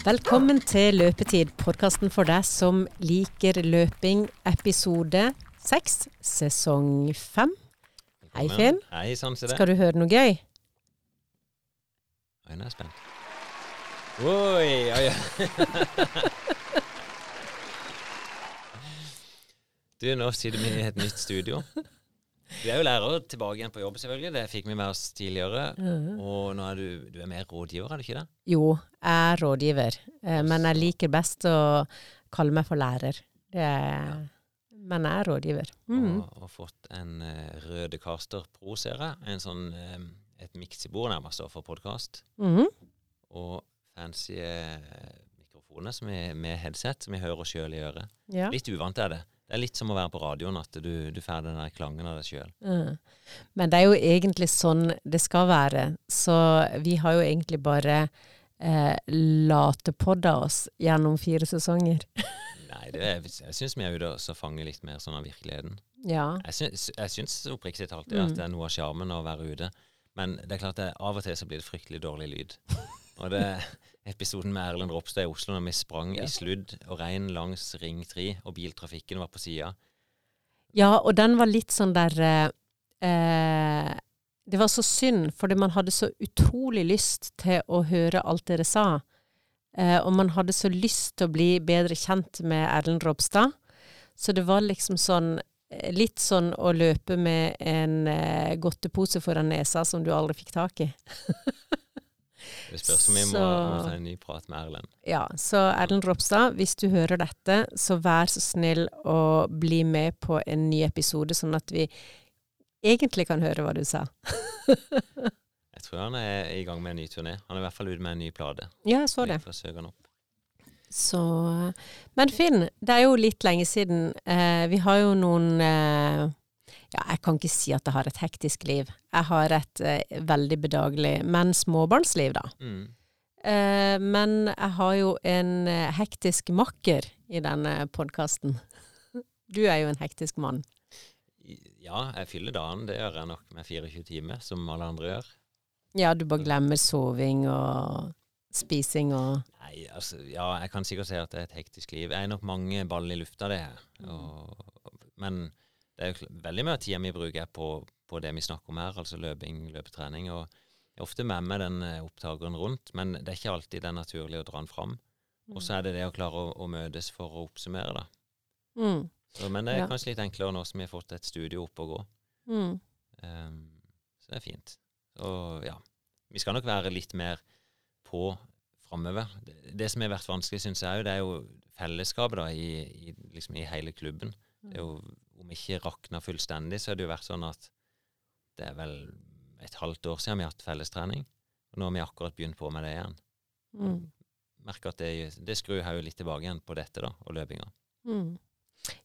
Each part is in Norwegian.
Velkommen til Løpetid, podkasten for deg som liker løping, episode seks, sesong fem. Hei, Finn. Hei, det. Skal du høre noe gøy? Oi, nå er jeg spent. Oi, oi, oi. Du, nå sitter vi i et nytt studio. Du er jo lærer tilbake igjen på jobb, selvfølgelig. Det fikk vi med oss tidligere. Og nå er du, du er mer rådgiver, er du ikke det? Jo, jeg er rådgiver, eh, men jeg liker best å kalle meg for lærer. Det er, Men jeg er rådgiver. Mm. Og, og fått en uh, Røde Caster Pro-serie. En sånn, eh, et miksebord nærmest for podkast. Mm. Og fancy uh, mikrofoner som er med headset, som vi hører sjøl i øret. Ja. Litt uvant er det. Det er litt som å være på radioen, at du, du får den der klangen av deg sjøl. Mm. Men det er jo egentlig sånn det skal være. Så vi har jo egentlig bare eh, latepodda oss gjennom fire sesonger. Nei, det er, jeg syns vi er ute og fanger litt mer sånn av virkeligheten. Ja. Jeg syns, jeg syns oppriktig talt Mm. at det er noe av sjarmen å være ute. Men det er klart det, av og til så blir det fryktelig dårlig lyd. Og det episoden med Erlend Ropstad i Oslo når vi sprang Ja. i sludd og regn langs Ring 3, og biltrafikken var på sida. ja, og den var litt sånn der eh, eh, Det var så synd, fordi man hadde så utrolig lyst til å høre alt dere sa. Eh, og man hadde så lyst til å bli bedre kjent med Erlend Ropstad. Så det var liksom sånn eh, Litt sånn å løpe med en eh, godtepose foran nesa som du aldri fikk tak i. Det spørs om vi må, Så- må ta en ny prat med Erlend. Ja, så Erlend Ropstad, hvis du hører dette, så vær så snill å bli med på en ny episode, sånn at vi egentlig kan høre hva du sa. Jeg tror han er i gang med en ny turné. Han er i hvert fall ute med en ny plate. Ja, jeg så det. Vi. Så Men Finn, det er jo litt lenge siden. Eh, vi har jo noen eh, Ja, jeg kan ikke si at jeg har et hektisk liv. Jeg har et eh, veldig bedagelig, men småbarnsliv, da. Mm. Eh, men jeg har jo en eh, hektisk makker i denne podkasten. Du er jo en hektisk mann. Ja, jeg fyller dagen. Det gjør jeg nok med 24 timer, som alle andre gjør. Ja, du bare glemmer soving og spising og Nei, altså, ja, jeg kan sikkert si at det er et hektisk liv. Jeg er nok mange ball i lufta, det her. Og, men det er jo veldig mye av tida vi bruker på, på det vi snakker om her, altså løping, løpetrening. Og jeg er ofte med meg den eh, opptakeren rundt, men det er ikke alltid det er naturlig å dra den fram. Og så er det det å klare å, å møtes for å oppsummere, da. mm, Så, men det er Ja. kanskje litt enklere nå som vi har fått et studio opp og gå. mm, Um, så det er fint. Og ja, vi skal nok være litt mer på framover. Det, det som har vært vanskelig, syns jeg, det er jo fellesskapet da, i, i, liksom, i hele klubben. Det er jo, om ikke rakna fullstendig, så har det jo vært sånn at det er vel et halvt år siden vi har hatt fellestrening. Og nå har vi akkurat begynt på med det igjen. mm, Merker at det, det skrur hodet litt tilbake igjen på dette, da, og løpinga. mm.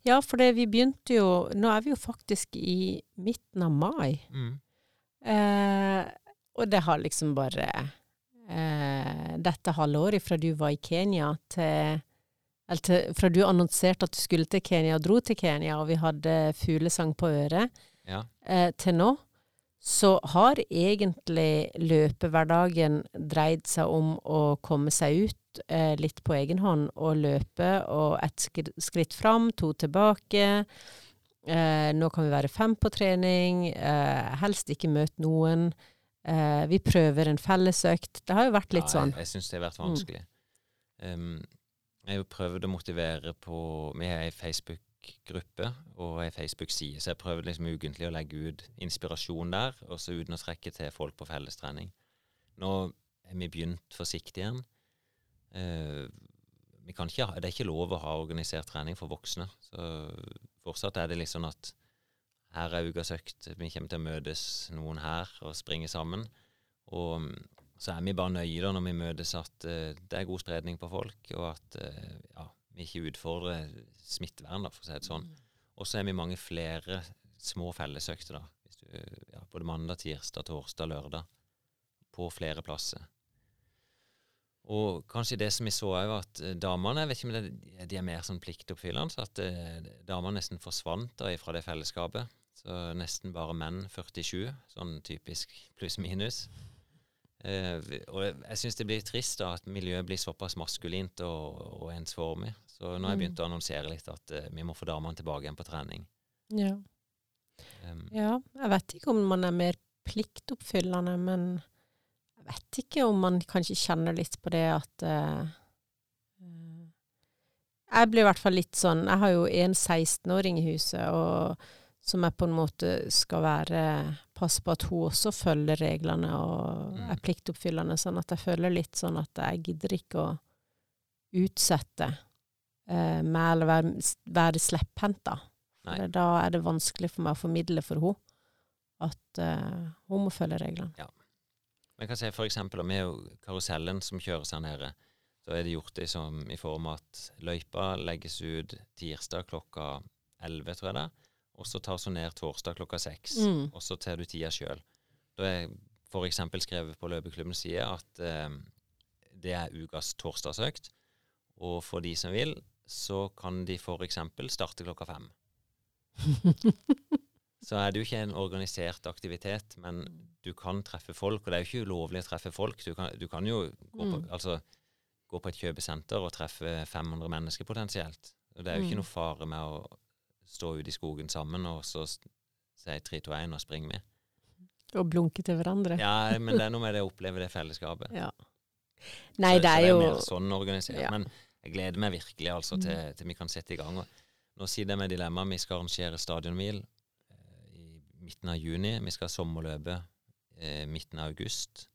Ja, for det, vi begynte jo Nå er vi jo faktisk i midten av mai. Mm. Eh, og det har liksom bare eh, Dette halvåret fra du var i Kenya til Eller til, fra du annonserte at du skulle til Kenya og dro til Kenya, og vi hadde fuglesang på øret, Ja. eh, til nå, så har egentlig løpehverdagen dreid seg om å komme seg ut eh, litt på egen hånd og løpe, og ett skritt fram, to tilbake. Eh, nå kan vi være fem på trening, eh, helst ikke møte noen. Eh, vi prøver en fellesøkt. Det har jo vært litt Ja, sånn. Jeg, jeg syns det har vært vanskelig. Um, jeg har jo prøvd å motivere på Vi har ei Facebook-gruppe og ei Facebook-side, så jeg prøvde liksom ukentlig å legge ut inspirasjon der, og så uten å trekke til folk på fellestrening. Nå har vi begynt forsiktig igjen. Eh, ikke, det er ikke lov å ha organisert trening for voksne. Så fortsatt er det litt sånn at her er ukas økt, vi kommer til å møtes noen her og springe sammen. Og så er vi bare nøye da når vi møtes at uh, det er god spredning på folk, og at uh, ja, vi ikke utfordrer smittevern, da, for å si det sånn. Og så er vi mange flere små fellesøkter, da. Du, ja, både mandag, tirsdag, torsdag, lørdag. På flere plasser. Og kanskje det som vi så òg, at eh, damene jeg vet ikke om det, de er mer sånn pliktoppfyllende, så at eh, damene nesten forsvant da fra det fellesskapet. Så nesten bare menn 47, sånn typisk pluss-minus. Eh, og jeg- syns det blir trist da at miljøet blir såpass maskulint og, og ensformig. Så nå har jeg Mm. begynt å annonsere litt at eh, vi må få damene tilbake igjen på trening. Ja. Um, ja. Jeg vet ikke om man er mer pliktoppfyllende, men jeg vet ikke om man kanskje kjenner litt på det at eh, Jeg blir i hvert fall litt sånn Jeg har jo en 16-åring i huset, og som jeg på en måte skal være Passe på at hun også følger reglene og Mm. er pliktoppfyllende. Sånn at jeg føler litt sånn at jeg gidder ikke å utsette eh, med eller være, være slepphendt, da. For da er det vanskelig for meg å formidle for henne at eh, hun må følge reglene. Men jeg kan si for eksempel om karusellen som kjøres her nede, så er det gjort det som, i form av at løypa legges ut tirsdag klokka 11, tror jeg det, og så tar hun ned torsdag klokka seks, Mm. og så tar du tida sjøl. Da er eksempel skrevet på løpeklubbens side at eh, det er ukas torsdagsøkt, og for de som vil, så kan de eksempel starte klokka fem. Så er det jo ikke en organisert aktivitet, men du kan treffe folk, og det er jo ikke ulovlig å treffe folk. Du kan, du kan jo gå på, Mm. altså, gå på et kjøpesenter og treffe 500 mennesker potensielt. Og det er jo ikke Mm. noe fare med å stå ute i skogen sammen og så sier si 3, 2, 1 og springer med. Og blunke til hverandre. Ja, men det er noe med det å oppleve det fellesskapet. Ja. Nei, så, det så er jo mer sånn organisert. Ja. Men jeg gleder meg virkelig altså til, til vi kan sette i gang. Og nå sitter jeg med dilemmaet. Vi skal arrangere stadionmil eh, i midten av juni. Vi skal ha sommerløpet eh, midten av august.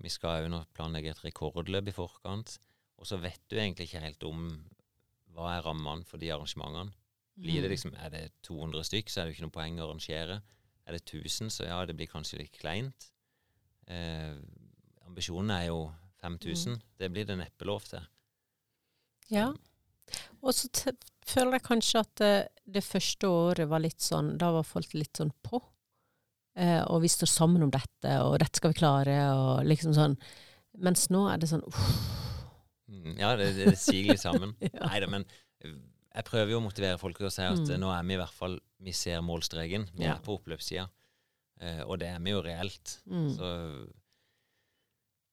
Vi skal òg planlegge et rekordløp i forkant. Og så vet du egentlig ikke helt om hva er rammene for de arrangementene. Blir det Mm. liksom, Er det 200 stykk, så er det jo ikke noe poeng å arrangere. Er det 1000, så ja, det blir kanskje litt kleint. Eh, ambisjonen er jo 5000. Mm. Det blir det neppe lov til. Ja. Og så føler jeg kanskje at det, det første året var litt sånn Da var folk litt sånn på. Eh, og vi står sammen om dette, og dette skal vi klare, og liksom sånn. Mens nå er det sånn uff. Mm, Ja, det, det siger litt sammen. Ja. Nei da, men eh, jeg prøver jo å motivere folk til å si at Mm. nå er vi i hvert fall Vi ser målstreken. Vi Ja. er på oppløpssida. Eh, og det er vi jo reelt. Mm. Så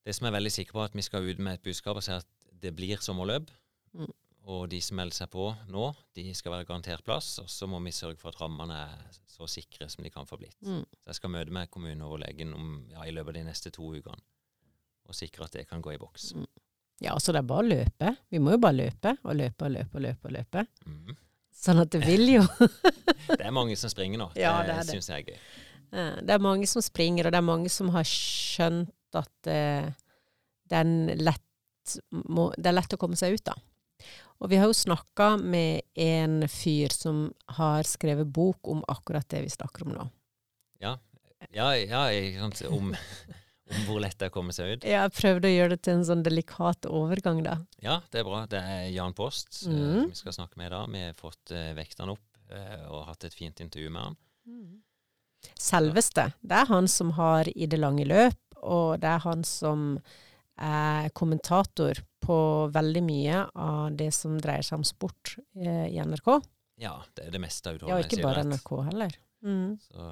det som jeg er veldig sikker på, er at vi skal ut med et budskap og si at det blir sommerløp. Mm. Og de som melder seg på nå, de skal være garantert plass. Og så må vi sørge for at rammene er så sikre som de kan få blitt. Mm. Så jeg skal møte med kommuneoverlegen om, ja, i løpet av de neste to ukene. Og sikre at det kan gå i boks. Ja, så det er bare å løpe. Vi må jo bare løpe og løpe og løpe og løpe. og løpe. Mm. Sånn at det vil jo Det er mange som springer nå. Ja, det det syns jeg er gøy. Det er mange som springer, og det er mange som har skjønt at uh, det, er lett, må, det er lett å komme seg ut av. Og vi har jo snakka med en fyr som har skrevet bok om akkurat det vi snakker om nå. Ja, ja ikke sant? Om, om hvor lett det er å komme seg ut. Jeg prøvde å gjøre det til en sånn delikat overgang, da. Ja, det er bra. Det er Jan Post eh, Mhm. som vi skal snakke med i dag. Vi har fått eh, vekt han opp eh, og hatt et fint intervju med han. Selveste. Det er han som har I det lange løp, og det er han som er kommentator på veldig mye av det som dreier seg om sport eh, i NRK. Ja, det er det meste av Ja, utholdenhet. ikke bare NRK heller. Mm. Så,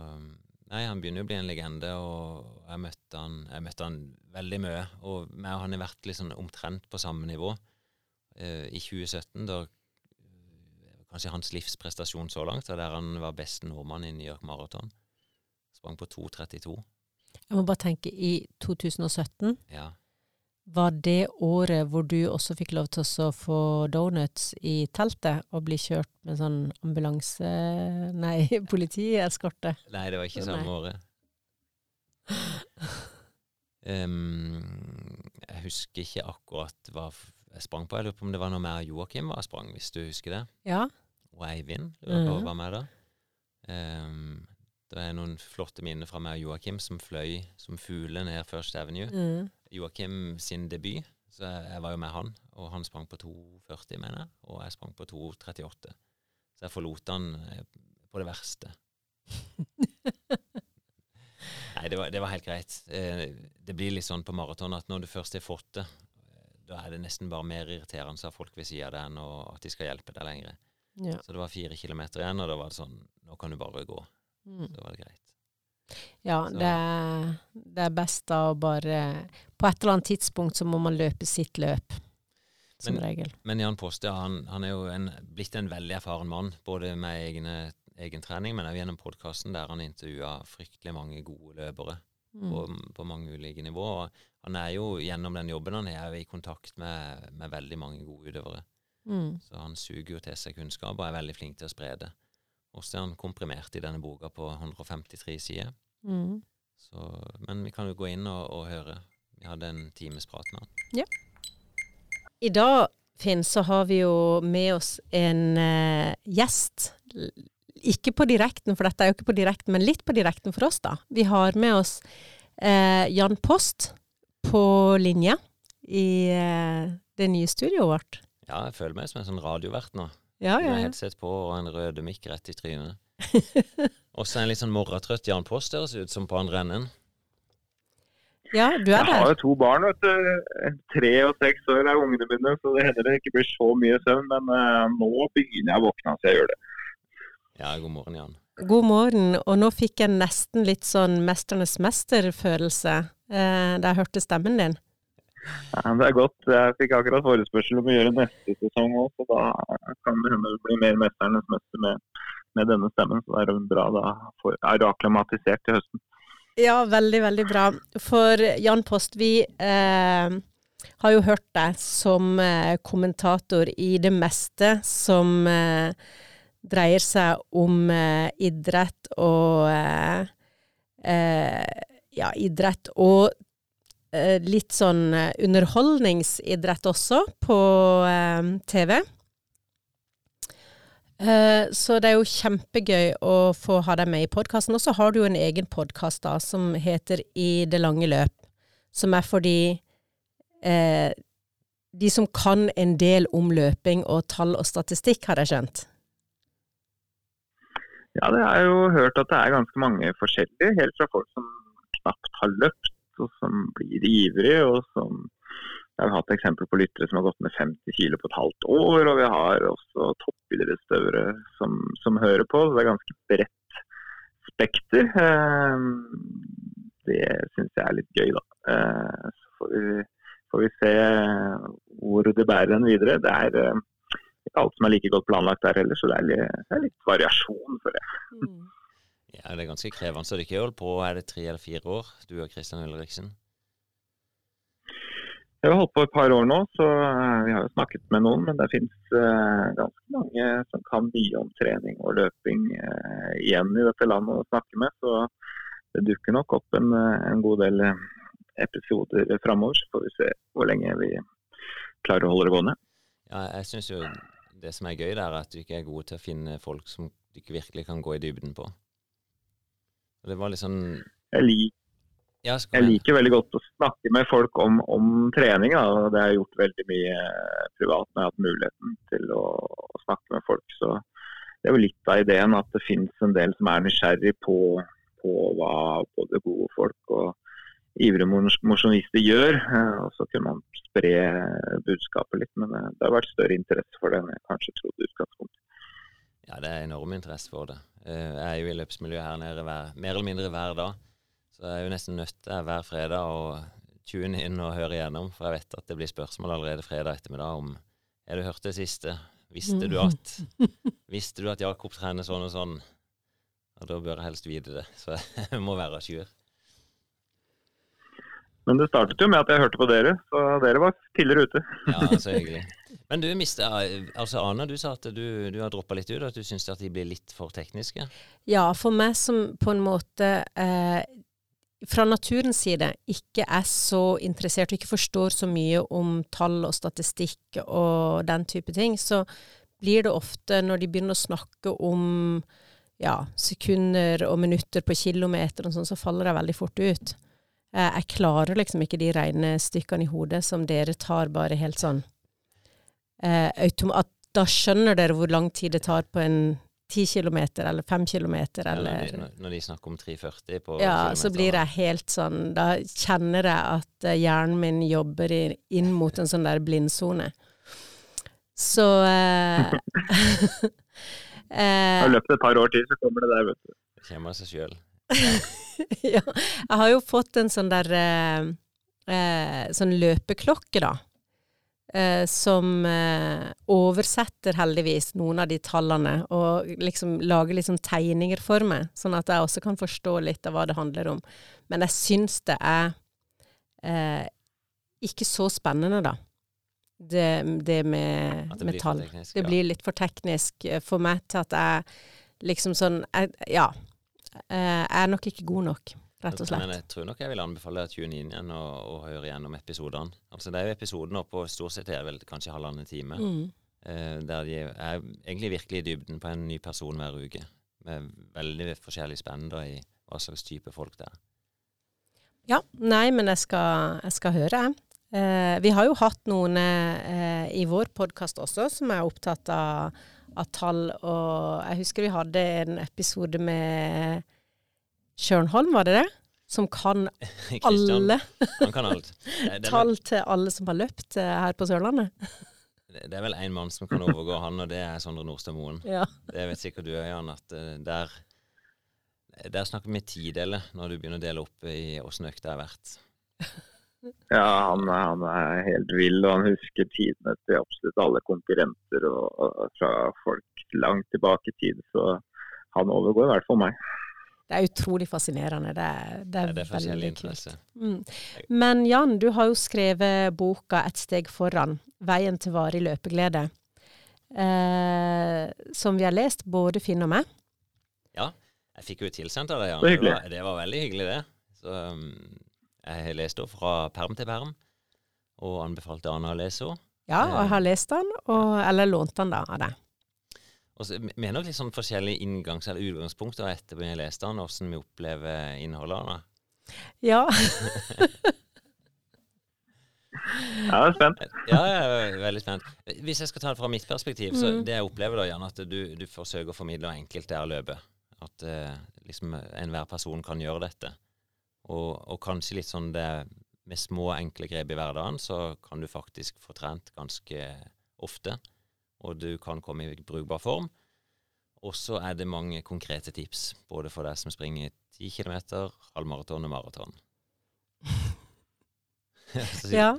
nei, han begynner jo å bli en legende, og jeg møtte han, jeg møtte han veldig mye. Og meg og han har vært liksom omtrent på samme nivå. Eh, I 2017, da eh, kanskje hans livsprestasjon så langt, der han var beste nordmann i New York Marathon. Sprang på 2,32. Jeg må bare tenke, i 2017 Ja. Var det året hvor du også fikk lov til å få donuts i teltet og bli kjørt med sånn ambulanse... Nei, politieskorte. Nei, det var ikke Nei. samme året. Um, jeg husker ikke akkurat hva jeg sprang på. Jeg lurer på om det var når jeg og Joakim var sprang, hvis du husker det. Ja. Og Eivind lurer på Mhm. var med da. Um, det er noen flotte minner fra meg og Joakim som fløy som fugler ned First Avenue. Mm. Joakim sin debut, så jeg, var jo med han, og han sprang på 2,40, mener jeg, og jeg sprang på 2,38. Så jeg forlot han eh, på det verste. Nei, det var, det var helt greit. Eh, det blir litt sånn på maraton at når du først har fått det, eh, da er det nesten bare mer irriterende av folk ved sida av deg enn at de skal hjelpe deg lenger. Ja. Så det var fire kilometer igjen, og da var det sånn Nå kan du bare gå. Mm. Så var det greit. Ja, det, det er best da å bare På et eller annet tidspunkt så må man løpe sitt løp, som Men- regel. Men Jan Poste han, han er jo en, blitt en veldig erfaren mann, både med egne, egen trening, men også gjennom podkasten der han intervjua fryktelig mange gode løpere Mm. på, på mange ulike nivåer. Han er jo gjennom den jobben han er i kontakt med, med veldig mange gode utøvere. Mm. Så han suger jo til seg kunnskap og er veldig flink til å spre det. Også er han komprimert i denne boka på 153 sider. Mm. Så, men vi kan jo gå inn og, og høre. Vi hadde en times prat med han. Ja. I dag, Finn, så har vi jo med oss en uh, gjest. Ikke på direkten, for dette er jo ikke på direkten, men litt på direkten for oss, da. Vi har med oss uh, Jan Post på linje i uh, det nye studioet vårt. Ja, jeg føler meg som en sånn radiovert nå. Ja, Med ja, ja. headset på og en rød mikk rett i trynet. Også en litt sånn morratrøtt Jan Post høres ut som på andre enden. ja du er Jeg har jo to barn, vet du. Tre og seks år er ungene mine, så det hender det ikke blir så mye søvn. Men eh, nå begynner jeg å våkne, så jeg gjør det. Ja, god morgen, Jan. God morgen. Og nå fikk jeg nesten litt sånn Mesternes mester-følelse eh, da jeg hørte stemmen din. Ja, det er godt. Jeg fikk akkurat forespørsel om å gjøre neste sesong òg, så da kan det hende det blir mer 'Mesternes mester' med, med denne stemmen. Så det er bra da for, er du akklimatisert til høsten. Ja, veldig, veldig bra. For Jan Post, vi eh, har jo hørt deg som eh, kommentator i det meste som eh, dreier seg om eh, idrett og eh, eh, Ja, idrett og litt sånn eh, underholdningsidrett også på eh, TV. Eh, Så det er jo kjempegøy å få ha deg med i podkasten. Og så har du jo en egen podkast som heter I det lange løp, som er for de, eh, de som kan en del om løping og tall og statistikk, har jeg skjønt. Ja, det har jeg jo hørt at det er ganske mange forskjellige. Helt fra folk som knapt har løpt, og som blir ivrige, og som Jeg har hatt eksempler på lyttere som har gått ned 50 kg på et halvt år, og vi har også toppidrettsutøvere som, som hører på. Så det er ganske bredt spekter. Eh, Det syns jeg er litt gøy, da. Eh, Så får vi, får vi se hvor det bærer en videre. Det er eh, ikke alt som er like godt planlagt der heller, så det er litt, det er litt variasjon for det. Ja, det er ganske krevende. Så dere ikke holdt på er det tre eller fire år, du og Kristian Ulriksen? Jeg har holdt på et par år nå, så eh, vi har jo snakket med noen. Men det finnes eh, ganske mange som kan mye om trening og løping eh, igjen i dette landet å snakke med. Så det dukker nok opp en, eh, en god del eh, episoder framover. Så får vi se hvor lenge vi klarer å holde det gående. Ja, jeg syns jo det som er gøy, det er at du ikke er god til å finne folk som du ikke virkelig kan gå i dybden på. Det var litt sånn Jeg liker Jeg liker veldig godt å snakke med folk om, om trening. Da. Det har jeg gjort veldig mye eh, privat når jeg har hatt muligheten til å, å snakke med folk. Så det er jo litt av ideen at det finnes en del som er nysgjerrig på, på hva både gode folk og ivrige mosjonister gjør. eh, Og så kunne man spre budskapet litt. Men eh, det har vært større interesse for det enn jeg kanskje trodde i utgangspunktet. Ja, det er enorm interesse for det. Eh, Jeg er jo i løpsmiljøet her nede hver, mer eller mindre hver dag. Så jeg er jo nesten nødt til hver fredag å tune inn og høre igjennom, for jeg vet at det blir spørsmål allerede fredag ettermiddag om Har du hørt det siste? Visste du at Visste du at Jakob trener sånn og sånn? Og da bør jeg helst vite det, så jeg må være jour. Men det startet jo med at jeg hørte på dere, så dere var tidligere ute. Ja, så hyggelig. Men du mister, Altså, Ana, du sa at du, du har droppa litt ut, at du syns at de blir litt for tekniske. Ja, for meg som på en måte eh, fra naturens side ikke er så interessert og ikke forstår så mye om tall og statistikk og den type ting, så blir det ofte, når de begynner å snakke om ja, sekunder og minutter på kilometer og sånn, så faller jeg veldig fort ut. Eh, Jeg klarer liksom ikke de regnestykkene i hodet som dere tar bare helt sånn at Da skjønner dere hvor lang tid det tar på en 10 kilometer eller 5 kilometer når, eller de, når- når de snakker om 3,40 på Ja, så blir jeg helt sånn Da kjenner jeg at eh, hjernen min jobber i, inn mot en sånn der blindsone. Så eh, eh, løpt et par år til, så kommer det der, vet du. Det kommer av seg sjøl. ja. Jeg har jo fått en sånn der eh, eh, Sånn løpeklokke, da. Eh, som eh, oversetter heldigvis noen av de tallene, og liksom lager sånn tegninger for meg, sånn at jeg også kan forstå litt av hva det handler om. Men jeg syns det er eh, ikke så spennende, da. Det, det med, det med tall. teknisk, Det blir litt for teknisk eh, for meg til at jeg liksom sånn jeg, Ja. eh, Jeg er nok ikke god nok, rett og Men jeg tror nok jeg vil anbefale å tune inn igjen og, og høre gjennom episodene. Altså Det er jo episoden på stort sett er vel kanskje halvannen time. Mm. Eh, der de er egentlig virkelig i dybden på en ny person hver uke. Med veldig forskjellig spenn da i hva slags type folk det er. Ja. Nei, men jeg skal, jeg skal høre, jeg. Eh, vi har jo hatt noen eh, i vår podkast også som er opptatt av, av tall, og jeg husker vi hadde en episode med Sjørnholm, var det det? Som kan alle han kan er tall til alle som har løpt eh, her på Sørlandet. det er vel én mann som kan overgå han, og det er Sondre Nordstad Moen. Ja. Det vet sikkert du òg, Jan, at eh, der, der snakker vi tideler når du begynner å dele opp i åssen økta har vært. Ja, han, han er helt vill, og han husker tidene til absolutt alle konkurrenter og, og fra folk langt tilbake i tid. Så han overgår i hvert fall meg. Det er utrolig fascinerende. Det er, det er, Det er veldig kult. Mm. Men Jan, du har jo skrevet boka 'Et steg foran', 'Veien til varig løpeglede', eh, som vi har lest, både Finn og meg. Ja, jeg fikk jo tilsendt av deg, Jan. Det var, det var veldig hyggelig, det. Så um, jeg leste henne fra perm til perm, og anbefalte Anna å lese henne. Ja, og jeg har lest den, og, eller lånt den da av deg. Og så Vi har nok litt sånn forskjellige inngangs- eller utgangspunkter etter vi har lest den, hvordan vi opplever innholdet av den. Ja. Ja, jeg er spent. Ja, jeg er veldig spent. Hvis jeg skal ta det fra mitt perspektiv, så Mm. det jeg opplever da, Jan, at du, du forsøker å formidle enkelt det er å løpe. At eh, liksom enhver person kan gjøre dette. Og, og kanskje litt sånn det med små, enkle grep i hverdagen, så kan du faktisk få trent ganske ofte. Og du kan komme i brukbar form. Og så er det mange konkrete tips, både for deg som springer 10 km, halvmaraton og maraton. Så ja.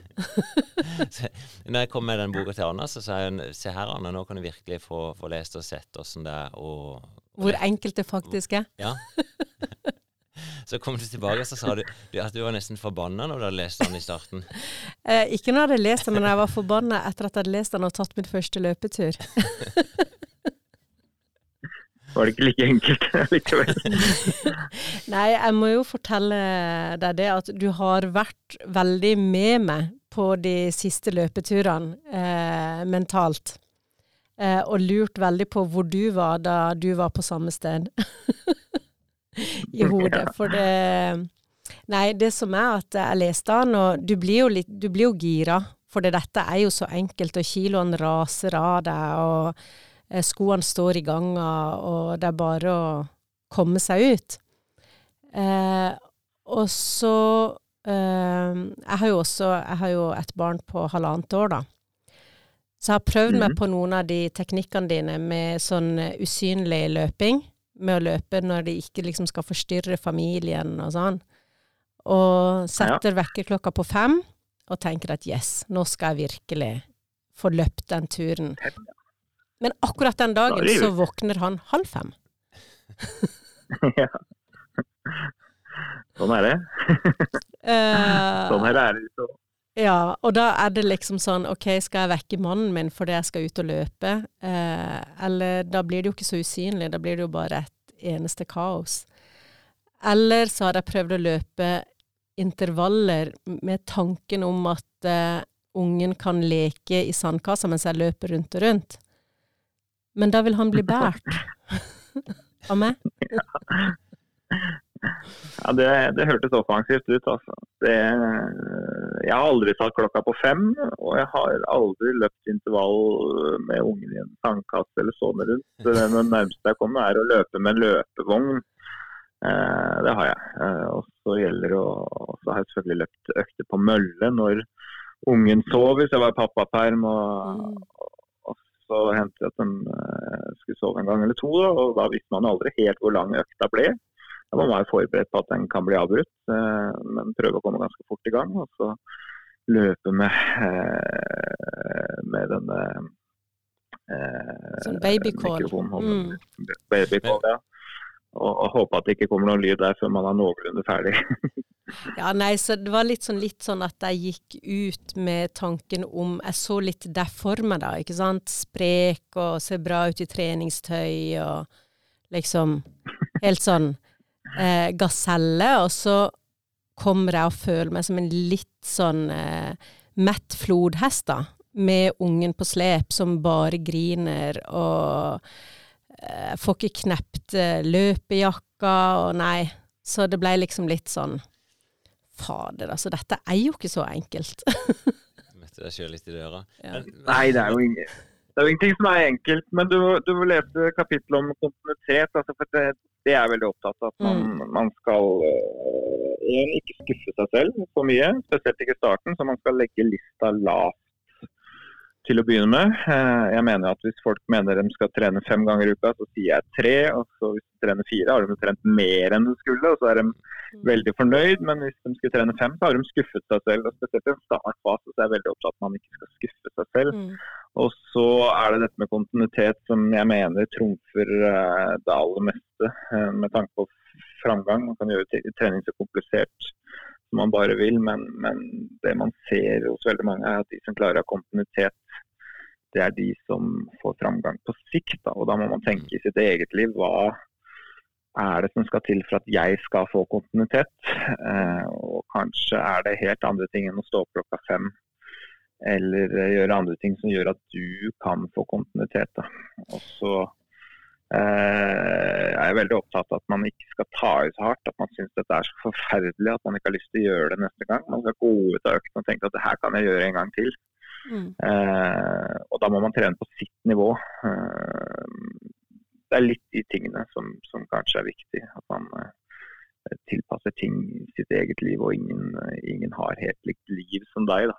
så når jeg kom med den boka til Anna, så sa hun se her, Anna, nå kan du virkelig få, få lest og sett åssen det er. Og Hvor enkelt det faktisk er. Ja. så kom du tilbake og så sa du, du at du var nesten forbanna når du hadde lest den i starten. Eh, ikke når jeg hadde lest den, men jeg var forbanna etter at jeg hadde lest den og tatt min første løpetur. Var det ikke like enkelt likevel? Nei, jeg må jo fortelle deg det at du har vært veldig med meg på de siste løpeturene eh, mentalt. Eh, og lurt veldig på hvor du var da du var på samme sted. I hodet. For det Nei, det som er at jeg leste den, og du blir jo litt Du blir jo gira. For det, dette er jo så enkelt, og kiloene raser av deg, og eh, skoene står i ganga, og det er bare å komme seg ut. Eh, og så eh, Jeg har jo også Jeg har jo et barn på halvannet år, da. Så jeg har prøvd meg Mhm. på noen av de teknikkene dine med sånn usynlig løping. Med å løpe når de ikke liksom skal forstyrre familien og sånn. Og setter vekkerklokka på fem og tenker at yes, nå skal jeg virkelig få løpt den turen. Men akkurat den dagen Da så våkner han halv fem. ja. Sånn er det. Eh, Sånn er det. Ja, og da er det liksom sånn OK, skal jeg vekke mannen min fordi jeg skal ut og løpe? Eh, eller da blir det jo ikke så usynlig, da blir det jo bare et eneste kaos. Eller så har jeg prøvd å løpe intervaller med tanken om at eh, ungen kan leke i sandkassa mens jeg løper rundt og rundt. Men da vil han bli båret av meg. Ja, det, det hørtes offensivt ut, altså. Det, jeg har aldri tatt klokka på fem, og jeg har aldri løpt intervall med ungen i en sandkasse eller sånn rundt. Det nærmeste jeg kommer er å løpe med en løpevogn. Eh, det har jeg. Eh, og så gjelder det å Så har jeg selvfølgelig løpt økter på mølle når ungen sov, hvis jeg var i pappaperm. Og, og så hendte det at den eh, skulle sove en gang eller to, da, og da visste man aldri helt hvor lang økta ble. Man være forberedt på at den kan bli avbrutt, eh, men prøve å komme ganske fort i gang. Og så løpe med, eh, med denne Sånn babycall. Mm. Babycall, ja. Og, og, håpe at det ikke kommer noen lyd der før man er noenlunde ferdig. ja, nei, så det var litt sånn, litt sånn, at jeg gikk ut med tanken om Jeg så litt der for meg, da, ikke sant. Sprek og ser bra ut i treningstøy og liksom Helt sånn eh, gaselle. Og så kommer jeg og føler meg som en litt sånn eh, mett flodhest, da. Med ungen på slep som bare griner og eh, får ikke knept eh, løpejakka og nei. Så det ble liksom litt sånn Fader, altså, dette er jo ikke så enkelt. Møtte deg sjøl litt i døra. Ja. Nei, det er jo ingen det er jo ingenting som er enkelt, men du, du lese kapittelet om kontinuitet. Altså for det, det, er jeg veldig opptatt av. At man, mm. man skal uh, ikke skuffe seg selv for mye, spesielt ikke i starten. Så man skal legge lista lavt til å begynne med. Eh, jeg mener at Hvis folk mener de skal trene fem ganger i uka, så sier jeg tre. og så Hvis de trener fire, har de trent mer enn de skulle, og så er de veldig fornøyd. Men hvis de skulle trene fem, så har de skuffet seg selv. og Spesielt i en startfase så er jeg veldig opptatt av at man ikke skal skuffe seg selv. Mm. Og så er det dette med kontinuitet som jeg mener trumfer eh, det aller meste eh, med tanke på framgang. Man kan gjøre trening så komplisert man bare vil, men, men, det man ser hos veldig mange, er at de som klarer å ha kontinuitet, det er de som får framgang på sikt. Da. Og da må man tenke i sitt eget liv hva er det som skal til for at jeg skal få kontinuitet? Eh, og kanskje er det helt andre ting enn å stå opp klokka fem. Eller gjøre andre ting som gjør at du kan få kontinuitet. Da. Og så eh, er veldig opptatt av at man ikke skal ta i så hardt. At man syns dette er så forferdelig at man ikke har lyst til å gjøre det neste gang. Man skal gå ut av økten og tenke at det her kan jeg gjøre en gang til. Mm. Eh, og da må man trene på sitt nivå. Eh, det er litt de tingene som, som kanskje er viktig. At man tilpasser ting sitt eget liv, og ingen, ingen har helt likt liv som deg. da.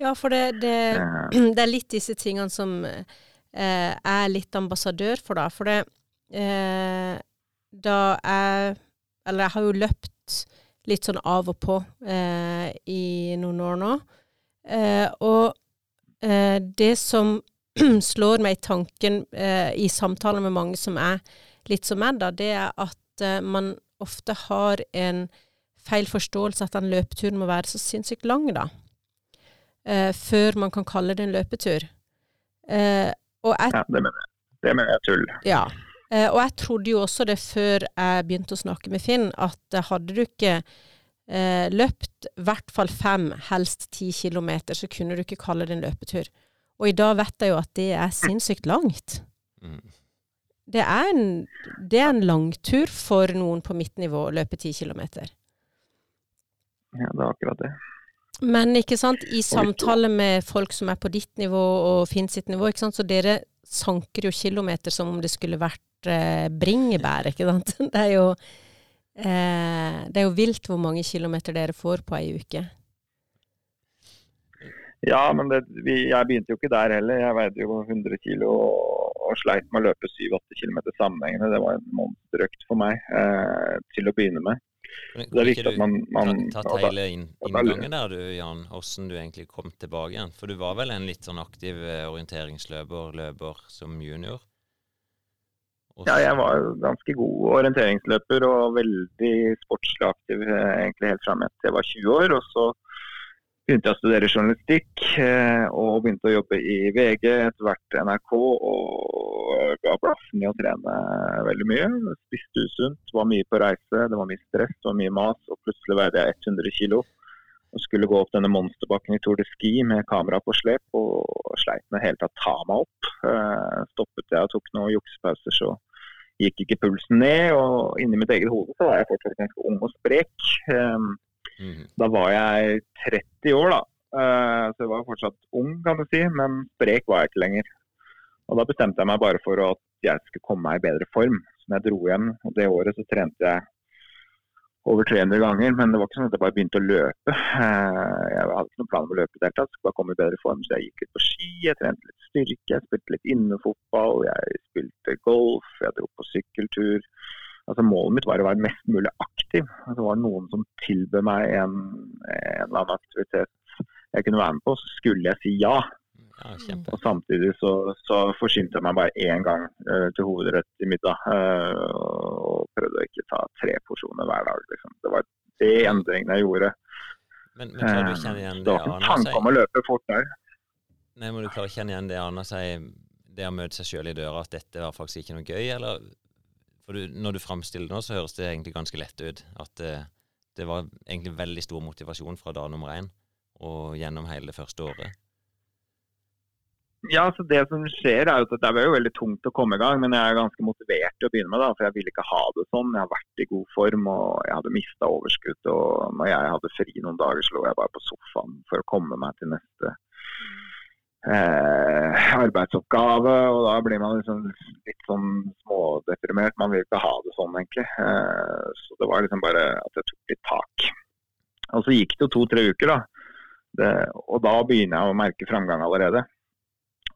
Ja, for det, det, det, er litt disse tingene som eh, er litt ambassadør for, da. For det eh, Da jeg Eller jeg har jo løpt litt sånn av og på eh, i noen år nå. Eh, og eh, det som slår meg i tanken eh, i samtaler med mange som er litt som meg, da, det er at man ofte har en feil forståelse at den løpeturen må være så sinnssykt lang, da. Eh, før man kan kalle det en løpetur. Eh, jeg, ja, det mener jeg. Det mener jeg tull. Ja. og jeg trodde jo også det før jeg begynte å snakke med Finn, at hadde du ikke eh, løpt i hvert fall fem, helst ti kilometer, så kunne du ikke kalle det en løpetur. Og i dag vet jeg jo at det er sinnssykt langt. Mm. Det, er en, det er en langtur for noen på mitt nivå å løpe ti kilometer. Ja, det er akkurat det. Men ikke sant, i samtale med folk som er på ditt nivå og Finn sitt nivå, ikke sant, så dere sanker jo kilometer som om det skulle vært eh, bringebær, ikke sant. Det er jo Eh, det er jo vilt hvor mange kilometer dere får på ei uke. Ja, men det, vi, jeg begynte jo ikke der heller. Jeg veide jo 100 kg og, og, sleit med å løpe 7-8 km sammenhengende. Det var en monsterøkt for meg eh, til å begynne med. Det er viktig at man, man tatt hele inngangen der du, Jan, hvordan du egentlig kom tilbake igjen? For du var vel en litt sånn aktiv eh, orienteringsløper, løper som junior? Ja, jeg var ganske god orienteringsløper og veldig sportslig aktiv eh, egentlig helt fram til jeg var 20 år. Og så begynte jeg å studere journalistikk eh, og begynte å jobbe i VG, etter hvert NRK. Og ga blaffen i å trene veldig mye. Spiste usunt, var mye på reise, det var mye stress, det var mye mas. Og plutselig veide jeg 100 kg og skulle gå opp denne monsterbakken i Tour de Ski med kamera på slep, og sleit med helt å ta meg opp. Uh, stoppet jeg og tok noen juksepauser, så gikk ikke pulsen ned. Og inni mitt eget hode så var jeg fortsatt ganske ung og sprek. Mm. Da var jeg 30 år, da. Uh, så jeg var fortsatt ung, kan du si, men sprek var jeg ikke lenger. Og da bestemte jeg meg bare for at jeg skulle komme meg i bedre form. Så jeg dro hjem, og det året så trente jeg over 300 ganger, men det var ikke sånn at jeg bare begynte å løpe. Eh, jeg hadde ikke noen plan om å løpe i det hele tatt, skulle bare komme i bedre form. Så jeg gikk ut på ski, jeg trente litt styrke, jeg spilte litt innefotball, jeg spilte golf, jeg dro på sykkeltur. Altså Målet mitt var å være mest mulig aktiv. Altså, det var noen som tilbød meg en, en eller annen aktivitet jeg kunne være med på, så skulle jeg si ja. Ja. Og samtidig så, så forsynte jeg meg bare én gang uh, til hovedrett i middag. Uh, og prøvde å ikke ta tre porsjoner hver dag. Liksom. Det var det endringene jeg gjorde. Men, men klarer du å kjenne igjen det det ikke en tanke om å løpe fort der. Nei, må du klare å kjenne igjen det Arne sier, det å møte seg sjøl i døra, at dette var faktisk ikke noe gøy, eller? For du, når du framstiller det nå, så høres det egentlig ganske lett ut. At det, det var egentlig veldig stor motivasjon fra dag nummer én og gjennom hele det første året. Ja, så Det som skjer er jo at det var jo veldig tungt å komme i gang, men jeg er ganske motivert til å begynne med. da, For jeg ville ikke ha det sånn. Jeg har vært i god form og jeg hadde mista overskudd. og Når jeg hadde fri noen dager, så lå jeg bare på sofaen for å komme meg til neste eh, arbeidsoppgave. og Da blir man liksom litt sånn smådeprimert. Man vil ikke ha det sånn, egentlig. Eh, så det var liksom bare at jeg tok litt tak. Og så gikk det jo to-tre uker, da. Det, og da begynner jeg å merke framgang allerede.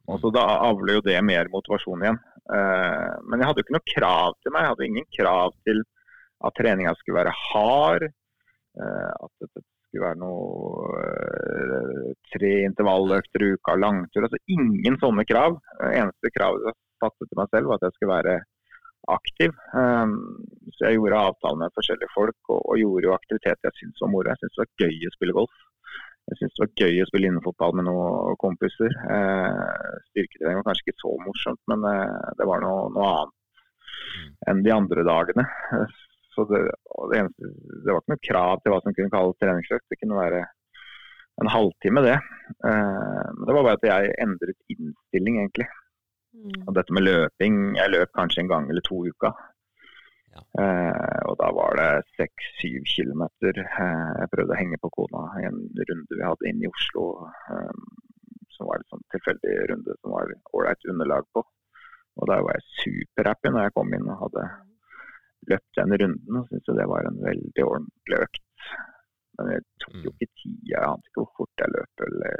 Og så Da avler jo det mer motivasjon igjen. Eh, men jeg hadde jo ikke noe krav til meg. Jeg hadde ingen krav til at treninga skulle være hard. Eh, at skulle være noe eh, tre intervalløkter i uka, langtur. Altså ingen sånne krav. Eh, eneste kravet jeg satte til meg selv, var at jeg skulle være aktiv. Eh, så jeg gjorde avtaler med forskjellige folk, og, gjorde jo aktiviteter jeg syntes var moro. Jeg syntes det var gøy å spille golf. Jeg syntes det var gøy å spille innefotball med noen kompiser. Eh, styrketrening var kanskje ikke så morsomt, men det var noe, noe annet enn de andre dagene. Så det, det, eneste, det var ikke noe krav til hva som kunne kalles treningsøkt. Det kunne være en halvtime, det. Eh, men det var bare at jeg endret innstilling, egentlig. Mm. Og dette med løping Jeg løp kanskje en gang eller to i uka. Ja. Eh, og da var det seks-syv kilometer. Eh, jeg prøvde å henge på kona i en runde vi hadde inne i Oslo. Som var en sånn tilfeldig runde som var ålreit underlag på. Og da var jeg superhappy når jeg kom inn og hadde løpt den runden. Og syntes det var en veldig ordentlig økt. Men jeg tok jo Mm. ikke tida. Jeg ante ikke hvor fort jeg løp. eller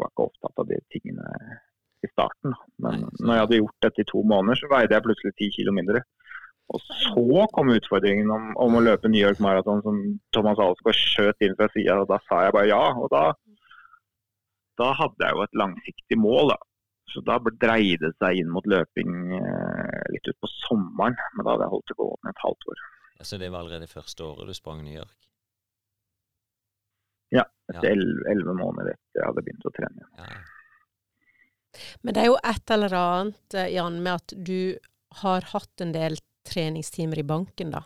var ikke opptatt av de tingene i starten. Men når jeg hadde gjort dette i to måneder, så veide jeg plutselig ti kilo mindre. Og så kom utfordringen om, om å løpe New York Marathon som Thomas Alsgaard skjøt inn fra sida. Og da sa jeg bare ja. Og da, da hadde jeg jo et langsiktig mål, da. Så da dreide det seg inn mot løping eh, litt utpå sommeren. Men da hadde jeg holdt det gående et halvt år. Ja, så det var allerede første året du sprang New York? Ja, Etter elleve elleve måneder etter jeg hadde begynt å trene. Ja. Men det er jo et eller annet, eh, Jan, med at du har hatt en del treningstimer i banken, da.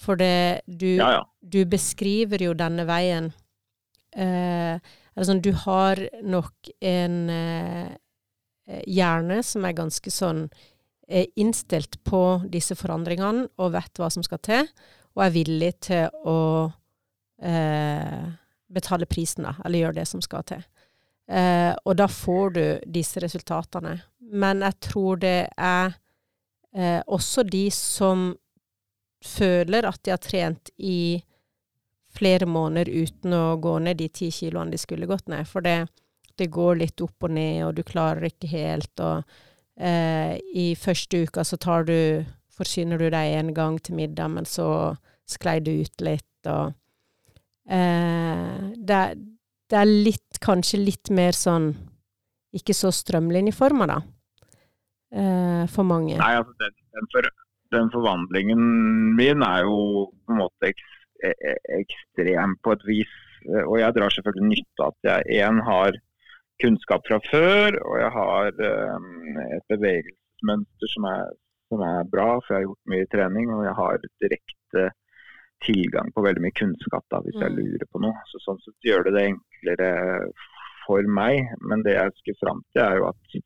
For det du, Ja, ja. du beskriver jo denne veien eh, altså, Du har nok en eh, hjerne som er ganske sånn eh, innstilt på disse forandringene og vet hva som skal til, og er villig til å eh, betale prisen, eller gjøre det som skal til. Eh, og da får du disse resultatene. Men jeg tror det er eh, også de som føler at de har trent i flere måneder uten å gå ned de ti kiloene de skulle gått ned. For det, det går litt opp og ned, og du klarer ikke helt. Og eh, i første uka så tar du Forsyner du deg en gang til middag, men så sklei du ut litt, og eh, det, det er litt, kanskje litt mer sånn ikke så strømlinjeforma, da. Eh, for mange. Nei, altså den, den, for, den forvandlingen min er jo på en måte ek, e- e- ekstrem på et vis. Og jeg drar selvfølgelig nytte av at jeg en har kunnskap fra før, og jeg har um, et bevegelsesmønster som er, som er bra, for jeg har gjort mye trening, og jeg har direkte tilgang på veldig mye kunnskap da, hvis jeg Mm. lurer på noe. Så sånn sett gjør det det enklere for meg. Men det jeg skulle fram til, er jo at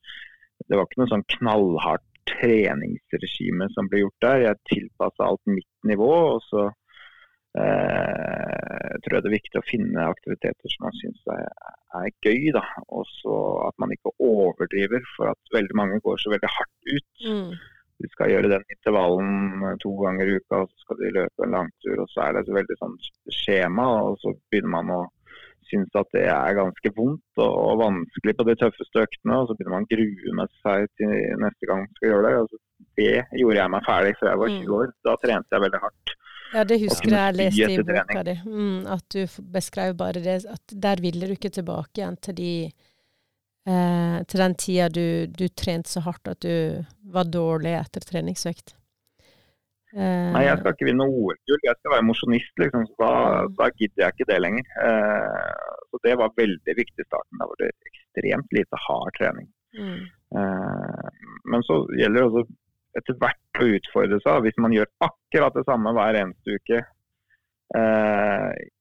det var ikke noe sånn knallhardt treningsregime som ble gjort der. Jeg tilpassa alt mitt nivå. Og så eh, tror jeg det er viktig å finne aktiviteter som man syns er, er gøy. da. Og så at man ikke overdriver, for at veldig mange går så veldig hardt ut. Mm. De skal gjøre den intervallen eh, to ganger i uka, og så skal de løpe en langtur. Og så er det et veldig sånn skjema, og så begynner man å synes at det er ganske vondt og, og, vanskelig på de tøffeste øktene. Og så begynner man å grue med seg til neste gang man skal gjøre det. Altså, det gjorde jeg meg ferdig før jeg var 20 mm. år. Da trente jeg veldig hardt. Ja, det husker jeg jeg leste i boka di. Mm, at du beskrev bare det. At der ville du ikke tilbake igjen til de eh, til den tida du, du trente så hardt at du var dårlig etter treningsøkt. Eh, Nei, jeg skal ikke vinne OL-gull, jeg skal være mosjonist, liksom. Så da, mm. da, gidder jeg ikke det lenger. Eh, så det var veldig viktig i starten. Da var det ekstremt lite hard trening. Mm. Uh, men så gjelder det også etter hvert å utfordre seg. Hvis man gjør akkurat det samme hver eneste uke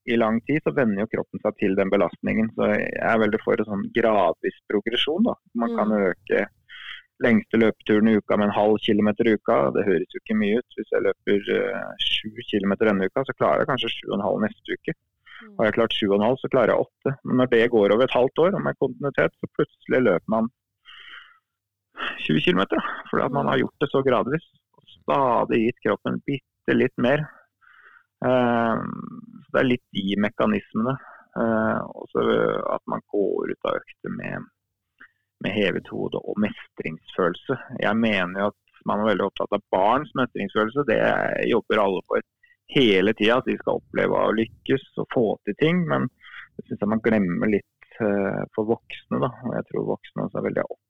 i lang tid, så venner jo kroppen seg til den belastningen. Så jeg er veldig for en sånn gradvis progresjon. da. Man kan mm. øke lengste løpeturen i uka med en halv kilometer i uka. Det høres jo ikke mye ut. Hvis jeg løper eh, sju eh, kilometer denne uka, så klarer jeg kanskje sju og en halv neste uke. Har jeg klart sju og en halv, så klarer jeg åtte. Men når det går over et halvt år og med kontinuitet, så plutselig løper man 20 km. Fordi at man har gjort det så gradvis. Og stadig gitt kroppen bitte litt mer. Uh, så det er litt de mekanismene. Uh, også at man går ut av økter med med hevet hode og mestringsfølelse. Jeg mener jo at man er veldig opptatt av barns mestringsfølelse. Det jobber alle for hele tida. At de skal oppleve å lykkes og få til ting. Men det syns jeg man glemmer litt uh, for voksne. da. Jeg tror voksne er veldig opp,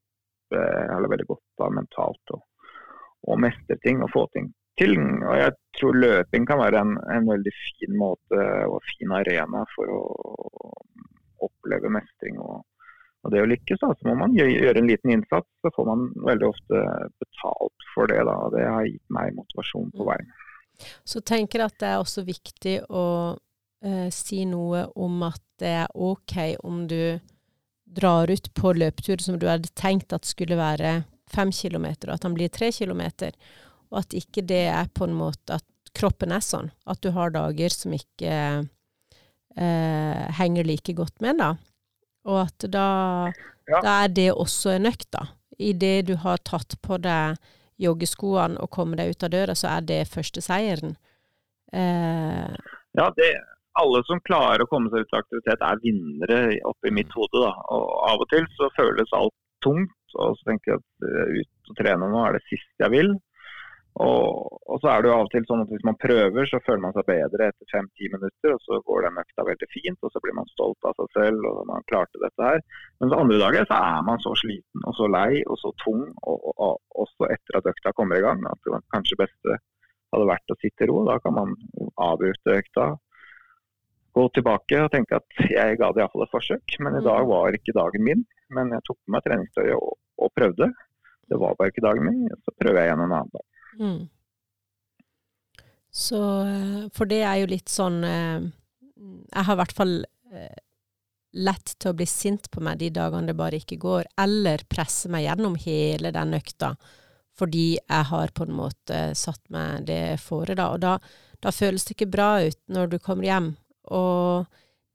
uh, veldig godt av mentalt og mestre ting og få ting til. Og jeg tror løping kan være en, en veldig fin måte og fin arena for å oppleve mestring og og det å lykkes, da, så må man gjøre en liten innsats. Så får man veldig ofte betalt for det. Da. Det har gitt meg motivasjon på veien. Så tenker jeg at det er også viktig å eh, si noe om at det er ok om du drar ut på løpetur som du hadde tenkt at skulle være fem kilometer, og at den blir tre kilometer. Og at ikke det er på en måte at kroppen er sånn. At du har dager som ikke eh, henger like godt med, da. Og at da, ja. da er det også en økt, da. Idet du har tatt på deg joggeskoene og kommer deg ut av døra, så er det første seieren. Eh. Ja, det, alle som klarer å komme seg ut av aktivitet, er vinnere oppi mitt hode. Da. Og av og til så føles alt tungt, og så tenker jeg at uh, ut og trene nå er det siste jeg vil. Og, og, så er det jo av og til sånn at hvis man prøver, så føler man seg bedre etter fem-ti minutter. Og så går den økta veldig fint, og så blir man stolt av seg selv og man klarte dette her. Men så andre dager så er man så sliten og så lei og så tung, og, og, og også etter at økta kommer i gang, at det kanskje beste hadde vært å sitte i ro. Da kan man avbryte økta, gå tilbake og tenke at jeg ga det iallfall et forsøk. Men i dag mm. var ikke dagen min. Men jeg tok på meg treningstøyet og, og prøvde. Det var bare ikke dagen min, så prøver jeg igjen en annen dag. Mm. Så eh, For det er jo litt sånn eh, Jeg har i hvert fall eh, lett til å bli sint på meg de dagene det bare ikke går, eller presse meg gjennom hele den økta fordi jeg har på en måte satt meg det fore, da. Og da, da føles det ikke bra ut når du kommer hjem. Og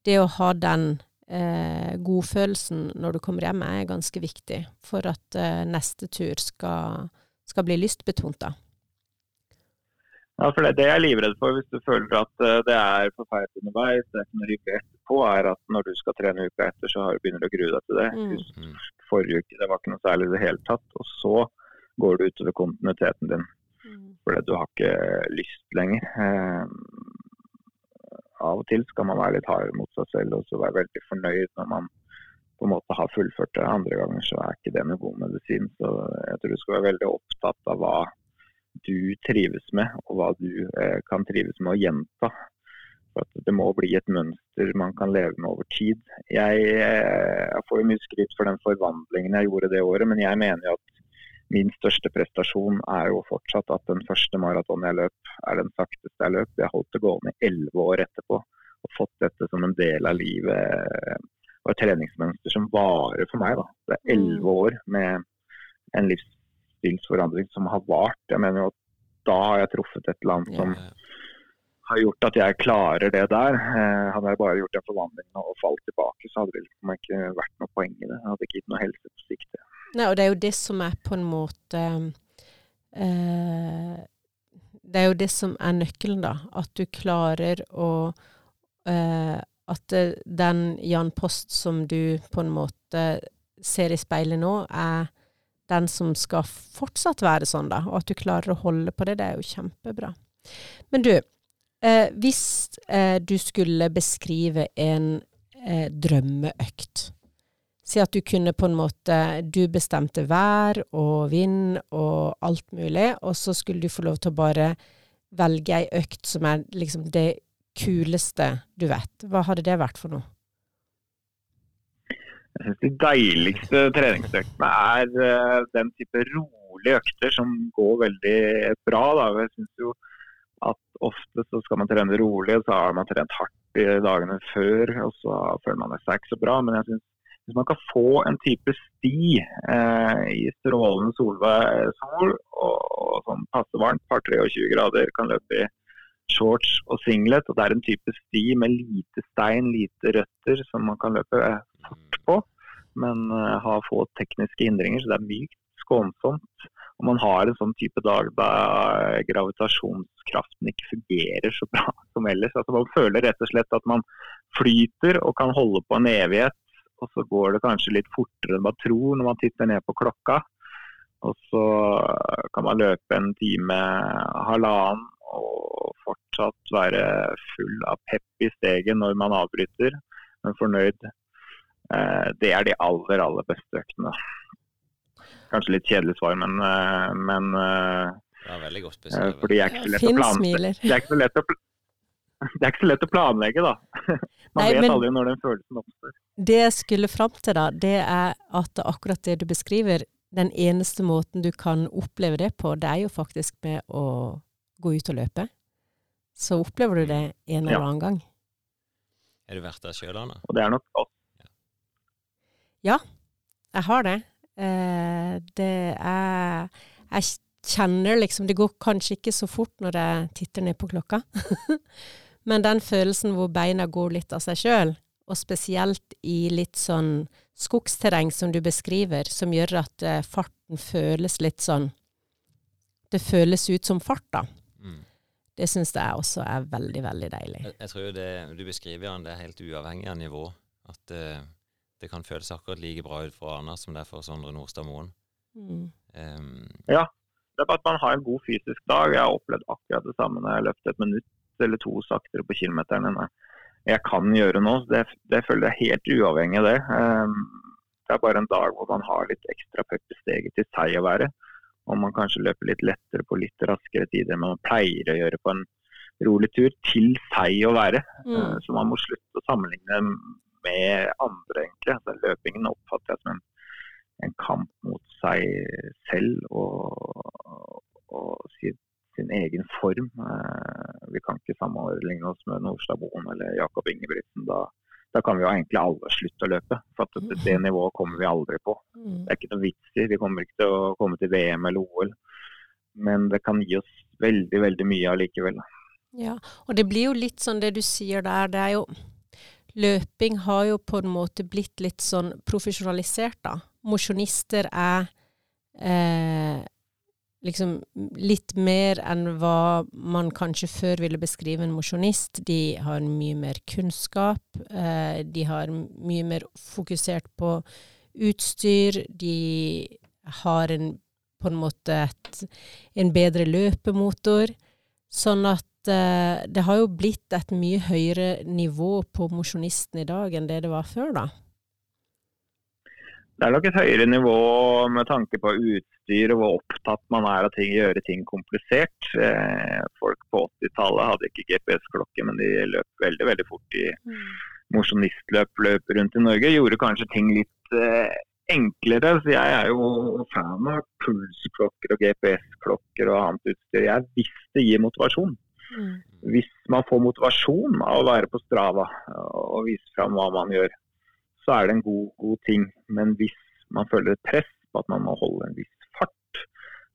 det å ha den eh, godfølelsen når du kommer hjem, er ganske viktig for at eh, neste tur skal, skal bli lystbetont, da. Ja, for det, det jeg er livredd for hvis du føler at uh, det er for feil underveis, det som rykker etterpå, er at når du skal trene uka etter, så begynner du å grue deg til det. Mm. Forrige uke det var ikke noe særlig i det hele tatt. Og så går du utover kontinuiteten din. Mm. Fordi du har ikke lyst lenger. Uh, av og til skal man være litt hard mot seg selv og så være veldig fornøyd når man på en måte har fullført det. Andre ganger så er ikke det noe god medisin. Så jeg tror du skal være veldig opptatt av hva du trives med, og hva du eh, kan trives med å gjenta. For det må bli et mønster man kan leve med over tid. Jeg, eh, jeg får jo mye skryt for den forvandlingen jeg gjorde det året, men jeg mener jo at min største prestasjon er jo fortsatt at den første maratonen jeg løp, er den sakteste jeg løp. Jeg holdt det gående i elleve år etterpå og fått dette som en del av livet og et treningsmønster som varer for meg. Da. Det er elleve år med en livsstilsforandring som har vart. Jeg mener jo at da har jeg truffet et eller annet som har gjort at jeg klarer det der. Eh, hadde jeg bare gjort den forvandlingen og falt tilbake, så hadde det liksom ikke vært noe poeng i det. Jeg hadde ikke gitt noe helse på sikt. Nei, og det er jo det som er på en måte eh, Det er jo det som er nøkkelen, da. At du klarer å eh, At eh, den Jan Post som du på en måte ser i speilet nå, er den som skal fortsatt være sånn, da. Og at du klarer å holde på det, det er jo kjempebra. Men du, eh, hvis eh, du skulle beskrive en eh, drømmeøkt Si at du kunne på en måte Du bestemte vær og vind og alt mulig, og så skulle du få lov til å bare velge ei økt som er liksom det kuleste du vet. Hva hadde det vært for noe? Jeg syns de deiligste treningsøktene er uh, den type rolige økter som går veldig bra. Da. Jeg synes jo at ofte så skal man trene rolig, og så har man trent hardt i dagene før, og så føler man seg ikke så bra. Men jeg synes hvis man kan få en type sti eh, i strålende solvær, sol og, og sånn passe varmt, par 23 grader, kan løpe i shorts og singlet, og det er en type sti med lite stein, lite røtter, som man kan løpe fort på, men eh, ha få tekniske hindringer, så det er mykt, skånsomt. Og man har en sånn type dag da gravitasjonskraften ikke fungerer så bra som ellers. Altså Man føler rett og slett at man flyter og kan holde på en evighet. Og så går det kanskje litt fortere enn man tror når man titter ned på klokka. Og så kan man løpe en time, halvannen, og fortsatt være full av pepp i steget når man avbryter, men fornøyd. Eh, det er de aller, aller beste øktene. Kanskje litt kjedelig svar, men, eh, men eh, ja, veldig godt beskrevet. Fordi det er ikke så lett å planlegge. Det er ikke så lett å, planlegge, da. Man Nei, vet aldri når den følelsen oppstår. Det jeg skulle fram til, da, det er at akkurat det du beskriver, den eneste måten du kan oppleve det på, det er jo faktisk med å gå ut og løpe. Så opplever du det en eller annen gang. Er du vært der sjøl, Anna? Og det er nok godt. Ja, jeg har det. Eh, det er Jeg kjenner liksom Det går kanskje ikke så fort når jeg titter ned på klokka. Men den følelsen hvor beina går litt av seg sjøl, og spesielt i litt sånn skogsterreng som du beskriver, som gjør at eh, farten føles litt sånn Det føles ut som fart, da. Mm. Det syns jeg også er veldig, veldig deilig. Jeg, jeg tror jo det du beskriver, Jan, det er helt uavhengig av nivå. At uh, det kan føles akkurat like bra ut for Arna som det er for Sondre Nordstad Moen. Mm. Um, ja, det er bare at man har en god fysisk dag. Jeg har opplevd akkurat det samme når jeg løfter et minutt eller to saktere på kilometeren enn jeg kan gjøre nå. Det, det føler jeg helt uavhengig av det. Um, det er bare en dag hvor man har litt ekstra pupp i steget til seg å være og man kanskje løper litt lettere på litt raskere tider enn man pleier å gjøre på en rolig tur, til seg å være. Mm. Eh, så man må slutte å sammenligne med andre, egentlig. Altså, løpingen oppfatter jeg som en, en, kamp mot seg selv og, og sin, sin, egen form. Eh, vi kan ikke sammenligne oss med Nordstadboen eller Jakob Ingebrigtsen. Da, da kan vi jo egentlig alle slutte å løpe. For at det, det nivået kommer vi aldri på. Mm. Det er ikke noe vits i. Vi kommer ikke til å komme til VM eller OL. Men det kan gi oss veldig, veldig mye allikevel. Ja, og det blir jo litt sånn det du sier der. Det er jo Løping har jo på en måte blitt litt sånn profesjonalisert, da. Mosjonister er eh, liksom litt mer enn hva man kanskje før ville beskrive en mosjonist. De har mye mer kunnskap, eh, de har mye mer fokusert på utstyr, de har en, på en måte et, en bedre løpemotor. Sånn at eh, det har jo blitt et mye høyere nivå på mosjonisten i dag enn det det var før, da. Det er nok et høyere nivå med tanke på utstyr og hvor opptatt man er av ting, gjøre ting komplisert. Eh, folk på 80-tallet hadde ikke GPS-klokke, men de løp veldig veldig fort i mm. mosjonistløp rundt i Norge. Gjorde kanskje ting litt eh, enklere. Så jeg er jo fan av pulsklokker og GPS-klokker og annet utstyr. Jeg visste det gir motivasjon. Mm. Hvis man får motivasjon av å være på Strava og vise fram hva man gjør, så er det en god, god ting. Men hvis man føler et press på at man må holde en viss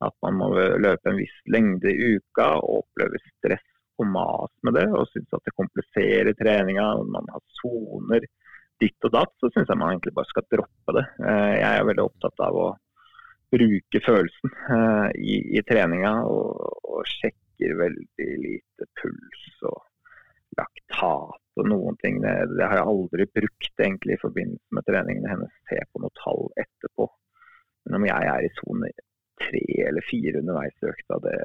at man må løpe en viss lengde i uka og oppleve stress og mas med det, og synes at det kompliserer treninga, man har soner ditt og datt, så syns jeg man egentlig bare skal droppe det. Eh, jeg er veldig opptatt av å bruke følelsen eh, i, i treninga og, og sjekker veldig lite puls og laktat og noen tingene det har jeg aldri brukt egentlig i forbindelse med treningene hennes. Se på noe tall etterpå. Men om jeg er i sone tre eller fire underveis i økta, det,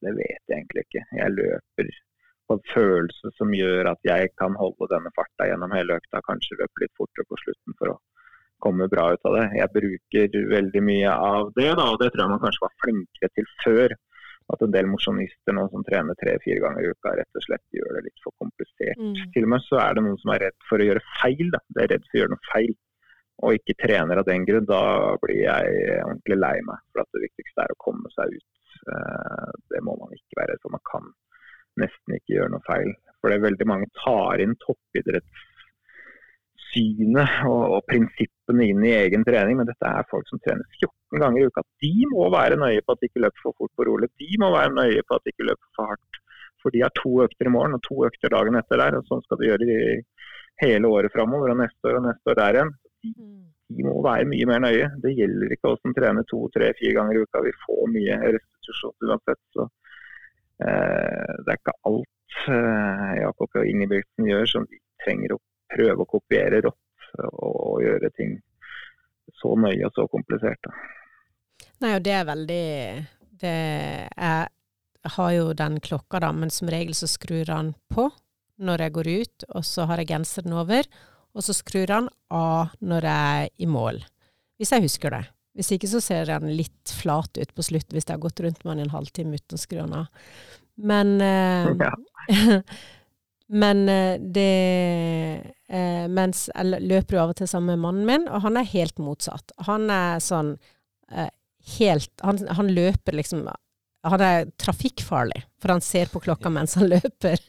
det, vet jeg egentlig ikke. Jeg løper på en følelse som gjør at jeg kan holde denne farta gjennom hele økta. Kanskje løpe litt fortere på slutten for å komme bra ut av det. Jeg bruker veldig mye av det, da, og det tror jeg man kanskje var flinkere til før at en del mosjonister nå som trener tre-fire ganger i uka, rett og slett gjør det litt for komplisert. Mm. Til og med så er det noen som er redd for å gjøre feil. Da. Det er redd for å gjøre noe feil, og ikke trener av den grunn. Da blir jeg ordentlig lei meg. For det viktigste er å komme seg ut. Eh, det må man ikke være. for man kan nesten ikke gjøre noe feil. For det er veldig mange tar inn toppidrettssynet og, og, prinsippene inn i egen trening. Men dette er folk som trener 14 ganger i uka. De må være nøye på at de ikke løper for fort på rolig. De må være nøye på at de ikke løper for hardt. For de har to økter i morgen og to økter dagen etter der. og Sånn skal de gjøre i hele året framover og neste år og neste år der igjen. De, de må være mye mer nøye. Det gjelder ikke oss som trener to, tre, fire ganger i uka. Vi får mye restitusjon uansett. Så eh, det er ikke alt eh, Jakob og Ingebrigtsen gjør som vi trenger å prøve å kopiere rått og, gjøre ting så nøye og så komplisert. Da. Nei, og det er veldig det er, Jeg har jo den klokka, da, men som regel så skrur han på når jeg går ut, og så har jeg genseren over, og så skrur han av når jeg er i mål. Hvis jeg husker det. Hvis ikke så ser han litt flat ut på slutt, hvis jeg har gått rundt med han i en halvtime uten å skru han av. Men eh, ja. Men eh, det eh, Mens jeg løper jo av og til sammen med mannen min, og han er helt motsatt. Han er sånn eh, helt han, han, løper liksom Han er trafikkfarlig, for han ser på klokka mens han løper.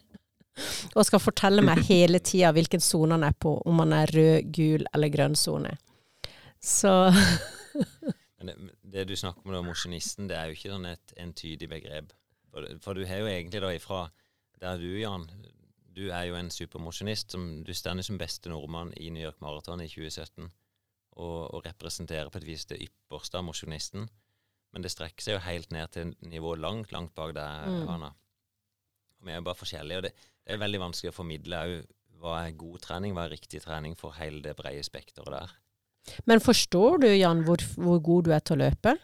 Og skal fortelle meg hele tida hvilken sone han er på, om han er rød, gul eller grønn sone. Så Men det, det, du snakker om da, mosjonisten, det er jo ikke sånn et entydig begrep. For, for, du har jo egentlig da ifra der du, Jan, du er jo en supermosjonist. Du står som beste nordmann i New York Marathon i 2017 og, og representerer på et vis det ypperste av mosjonisten. Men det strekker seg jo helt ned til nivå langt, langt bak deg, mm. Anna. Og vi er jo bare forskjellige, og det, det er veldig vanskelig å formidle òg hva er god trening, hva er riktig trening for hele det brede spekteret der. Men forstår du, Jan, hvor, hvor god du er til å løpe?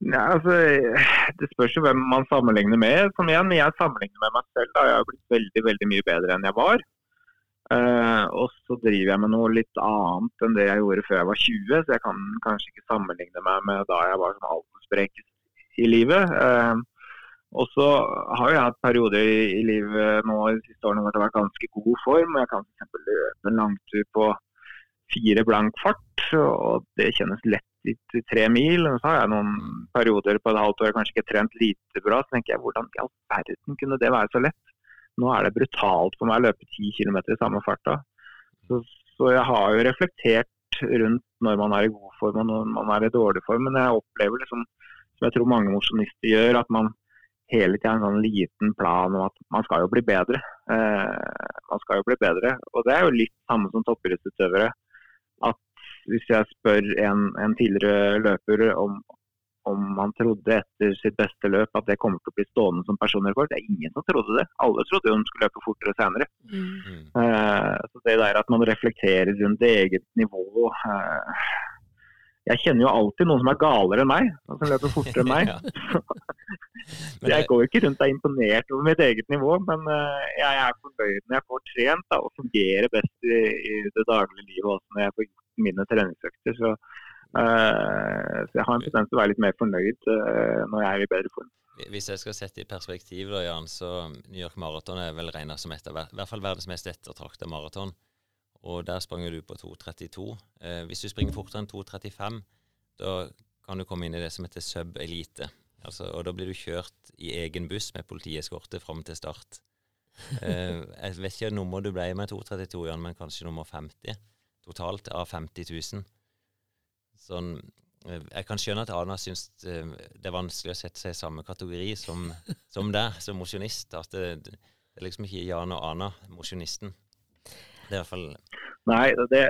Nei, altså, Det spørs jo hvem man sammenligner med. Som igjen, Jeg sammenligner med meg selv. da Jeg har blitt veldig veldig mye bedre enn jeg var. Uh, og så driver jeg med noe litt annet enn det jeg gjorde før jeg var 20. Så jeg kan kanskje ikke sammenligne meg med da jeg var som aldersbrek i livet. Uh, og så har jeg hatt perioder i, i, livet nå de siste årene hvor det har vært ganske god form. Jeg kan f.eks. løpe en langtur på fire blank fart, og det kjennes lett i tre mil. Og så har jeg noen perioder på et halvt år jeg kanskje ikke trent lite bra. Så tenker jeg hvordan i all verden kunne det være så lett? Nå er det brutalt for meg å løpe ti km i samme farta. Så, så, jeg har jo reflektert rundt når man er i god form og når man er i dårlig form. Men jeg opplever liksom, som jeg tror mange mosjonister gjør, at man hele tida en sånn liten plan om at man skal jo bli bedre. Eh, man skal jo bli bedre. Og det er jo litt samme som toppidrettsutøvere hvis jeg spør en, en tidligere løper om, om han trodde etter sitt beste løp at det kommer til å bli stående som personrekord. Det er ingen som trodde det. Alle trodde hun skulle løpe fortere senere. Mm. Eh, så det der at man reflekterer rundt eget nivå uh, Jeg kjenner jo alltid noen som er galere enn meg, og som løper fortere enn meg. jeg går ikke rundt og er imponert over mitt eget nivå, men uh, jeg er fornøyd når jeg får trent da, og fungerer best i, i det daglige livet også når jeg får gjort mine treningsøkter. Så, uh, så, jeg har en tendens til å være litt mer fornøyd uh, når jeg er i bedre form. Hvis jeg skal sette i perspektiv, da, Jan, så New York Marathon er vel regna som et av i hvert fall verdens mest ettertrakta maraton. Og der sprang du på 2.32. Eh, hvis du springer fortere enn 2.35, da kan du komme inn i det som heter sub-elite. Altså, og da blir du kjørt i egen buss med politieskorte fram til start. Eh, jeg vet ikke nummer du ble med 2.32, Jan, men kanskje nummer 50 totalt av 50 000. Sånn, eh, jeg kan skjønne at Ana syns det er vanskelig å sette seg i samme kategori som, som deg, som mosjonist. At det, det, er liksom ikke Jan og Ana, mosjonisten. Det er i hvert fall Nei, det,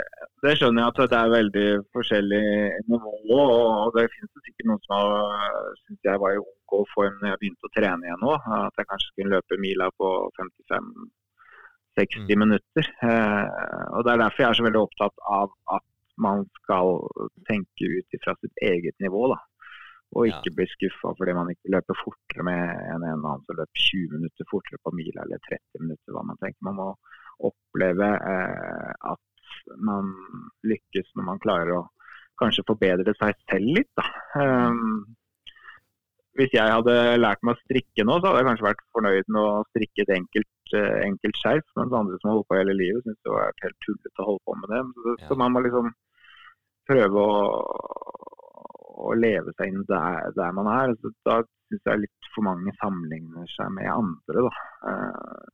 det, skjønner jeg at det er veldig forskjellig nivå. Og det finnes sikkert noen som syns jeg var i OK form når jeg begynte å trene igjen nå. At jeg kanskje skulle løpe mila på 55 60 Mm. minutter. Eh, og Det er derfor jeg er så veldig opptatt av at man skal tenke ut fra sitt eget nivå. da. Og Ja. ikke bli skuffa fordi man ikke løper fortere med en en annen som løper 20 minutter fortere på mila eller 30 minutter. hva Man tenker. Man må oppleve eh, at man lykkes når man klarer å kanskje forbedre seg selv litt. da. Um, hvis jeg hadde lært meg å strikke nå, så hadde jeg kanskje vært fornøyd med å strikke et enkelt, uh, enkelt skjerf. Mens andre som har holdt på hele livet, syns det var helt tullete å holde på med det. Så, Ja. så man må liksom prøve å, å leve seg inn der, der man er. Så da syns jeg litt for mange sammenligner seg med andre, da. Eh.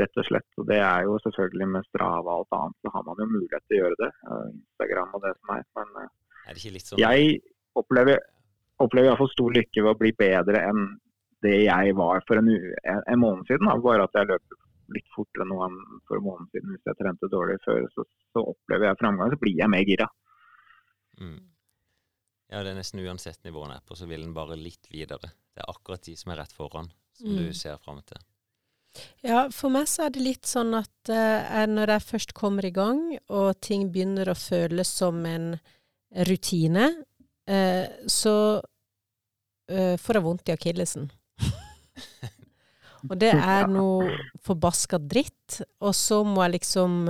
Rett og slett. Og det er jo selvfølgelig med Strava og alt annet, så har man jo mulighet til å gjøre det. eh, Instagram og det som er. Men eh, Er det ikke litt sånn jeg opplever, opplever i hvert fall stor lykke ved å bli bedre enn det jeg var for en, u- en, en måned siden. Da. Bare at jeg løper litt fortere nå enn for en måned siden. Hvis jeg trente dårlig før, så, så opplever jeg framgang. Så blir jeg mer gira. mm. Ja, det er nesten uansett nivå den er på, så vil den bare litt videre. Det er akkurat de som er rett foran, som Mm. du ser fram til. Ja, for meg så er det litt sånn at eh, når jeg først kommer i gang, og ting begynner å føles som en rutine, eh, så eh, får jeg vondt i akillesen. og det er noe forbaska dritt. Og så må jeg liksom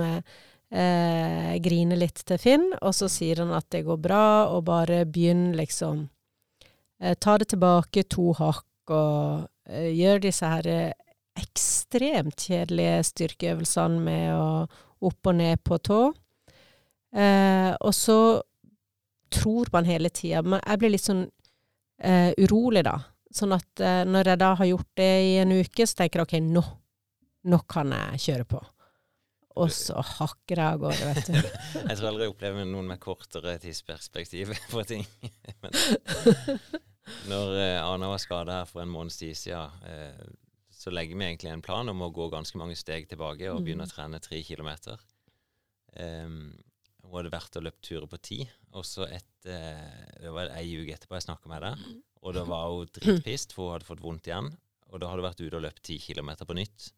grine litt til Finn, og så sier han at det går bra, og bare begynn liksom eh, Ta det tilbake to hakk, og gjør disse her eh, ekstremt kjedelige styrkeøvelsene med å opp og ned på tå. Eh, og så tror man hele tida Men jeg blir litt sånn eh, urolig, da. Sånn at eh, når jeg da har gjort det i en uke, så tenker jeg OK, nå, nå kan jeg kjøre på. Og så hakker jeg av gårde, vet du. Jeg tror aldri jeg opplever noen med kortere tidsperspektiv på ting. Men når eh, Ana var skada her for en måneds tid siden, eh, så legger vi egentlig en plan om å gå ganske mange steg tilbake og begynne å trene tre kilometer. Um, hun hadde vært og løpt turer på ti, og så etter Det var ei uke etterpå jeg snakka med deg, og da var hun dritpist, for hun hadde fått vondt igjen. Og da hadde hun vært ute og løpt ti kilometer på nytt.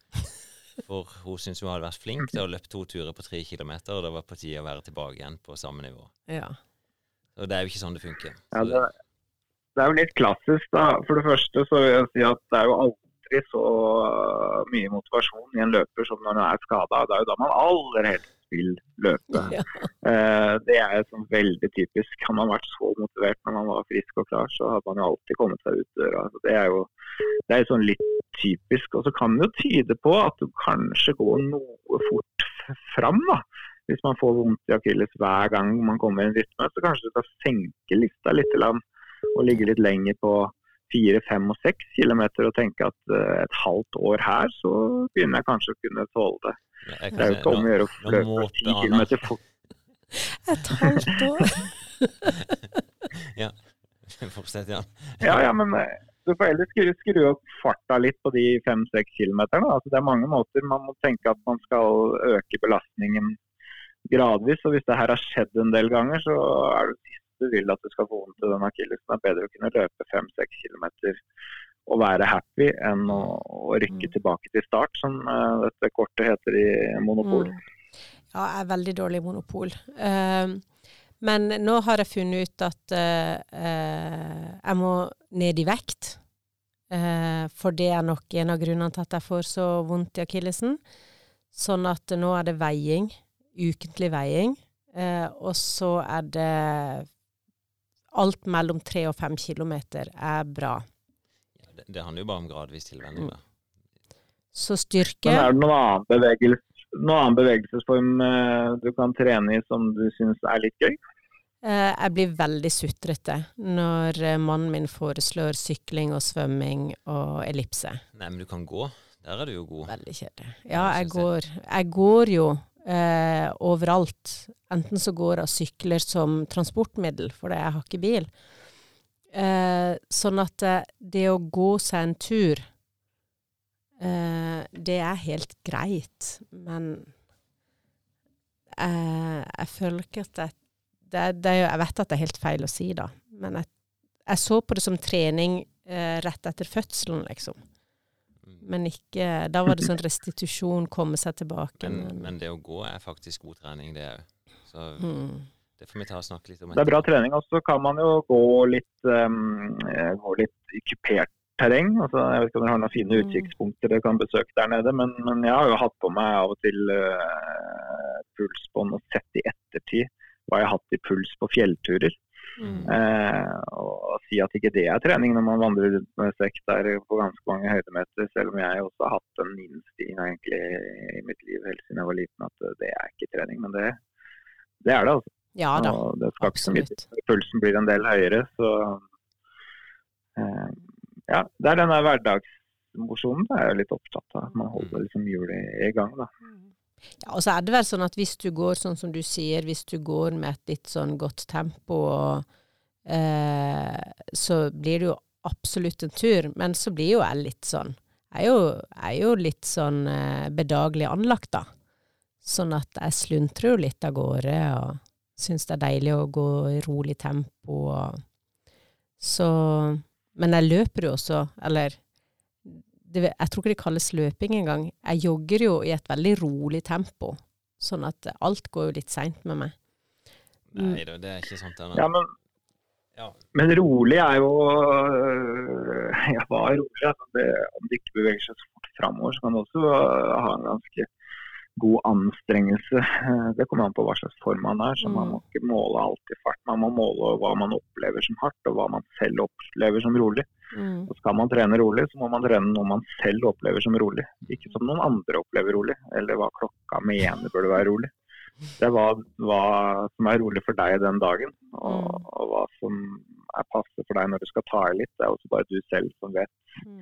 For hun syntes hun hadde vært flink til å løpe to turer på tre kilometer, og det var på tide å være tilbake igjen på samme nivå. Ja. Og det er jo ikke sånn det funker. Ja, det, det er jo litt klassisk, da. For det første så vil jeg si at det er jo aldri så mye motivasjon i en løper som når man er skada. Det er jo da man aller helst vil løpe. Ja. Eh, det er sånn veldig typisk. Hadde man vært så motivert når man var frisk og klar, så hadde man jo alltid kommet seg ut døra. Så det er jo det er sånn litt typisk. Og så kan det jo tyde på at du kanskje går noe fort fram. da. Hvis man får vondt i akilles hver gang man kommer i en rytme, så kanskje du skal senke lista litt og ligge litt lenger på fire, fem og seks kilometer og tenke at eh, et halvt år her, så begynner jeg kanskje å kunne tåle det. jeg Det er jo ikke om å gjøre å løpe ti kilometer fort. Et halvt år. ja. Fortsett, Jan. Ja, ja, men eh, du får heller skru, skru opp farta litt på de fem-seks kilometerne. Altså, det er mange måter man må tenke at man skal øke belastningen gradvis. Og hvis det her har skjedd en del ganger, så er det du vil at du skal få vondt i den akillesen. Det er bedre å kunne løpe fem-seks kilometer og være happy enn å, å rykke Mm. tilbake til start, som uh, dette kortet heter i Monopol. Mm. Ja, jeg er veldig dårlig i monopol. Uh, men nå har jeg funnet ut at uh, jeg må ned i vekt. For det er nok en av grunnene til at jeg får så vondt i akillesen. Sånn at nå er det veiing. Ukentlig veiing. Og så er det Alt mellom tre og fem kilometer er bra. Ja, det, det handler jo bare om gradvis tilvenning, da. Så styrke Men er det noen annen, bevegelse, noen annen bevegelsesform eh, du kan trene i som du syns er litt gøy? Eh, Jeg blir veldig sutrete når eh, mannen min foreslår sykling og svømming og ellipse. Nei, men du kan gå. Der er du jo god. Veldig kjedelig. Ja, jeg. går, jeg går jo eh, overalt. Enten så går jeg og sykler som transportmiddel, fordi jeg har ikke bil. Eh, sånn at eh, det å gå seg en tur, eh, det er helt greit, men eh, jeg føler ikke at jeg det, det, Jeg vet at det er helt feil å si, da, men jeg, jeg så på det som trening eh, rett etter fødselen, liksom. Mm. Men ikke Da var det sånn restitusjon, komme seg tilbake. Men, men det å gå er faktisk god trening, det òg. Så mm. det får vi ta og snakke litt om. Det er bra trening. Og så kan man jo gå litt, um, gå litt i kupert terreng. Altså, jeg vet ikke om dere har noen fine utkikkspunkter utsiktspunkter dere kan besøke der nede, men, men jeg har jo hatt på meg av og til uh, pulsbånd og sett i ettertid hva jeg har hatt i puls på fjellturer. Mm. Eh, og si at ikke det er trening når man vandrer rundt med sekk der på ganske mange høydemeter, selv om jeg også har hatt den innstillinga egentlig i mitt liv helt siden jeg var liten at det er ikke trening. Men det, det er det, altså. Ja da. Og det skal ikke så mye Absolutt. Pulsen blir en del høyere, så eh, Ja, det er den der hverdagsmosjonen jeg er litt opptatt av. Man holder liksom hjulet i gang, da. Ja, og så er det vel sånn at hvis du går sånn som du sier, hvis du går med et litt sånn godt tempo, og, eh, så blir det jo absolutt en tur. Men så blir jo jeg litt sånn Jeg er jo, er jo litt sånn eh, bedagelig anlagt, da. Sånn at jeg sluntrer jo litt av gårde, og syns det er deilig å gå i rolig tempo. Og så Men jeg løper jo også, eller det, jeg tror ikke det kalles løping engang. Jeg jogger jo i et veldig rolig tempo, sånn at alt går jo litt seint med meg. Nei da, det er ikke sant ennå. Ja, men, Ja. men rolig er jo øh, Ja, hva er rolig? Altså det, om det ikke beveger seg så fort framover, så kan det også øh, ha en ganske god anstrengelse. Det kommer an på hva slags form man er. så Man må ikke måle alltid fart. Man må måle hva man opplever som hardt, og hva man selv opplever som rolig. Mm. Og skal man trene rolig, så må man trene noe man selv opplever som rolig. Ikke som noen andre opplever rolig, eller hva klokka mener burde være rolig. Det er hva, hva som er rolig for deg den dagen, og, Mm. og hva som er passe for deg når du skal ta i litt. Det er også bare du selv som vet. Mm.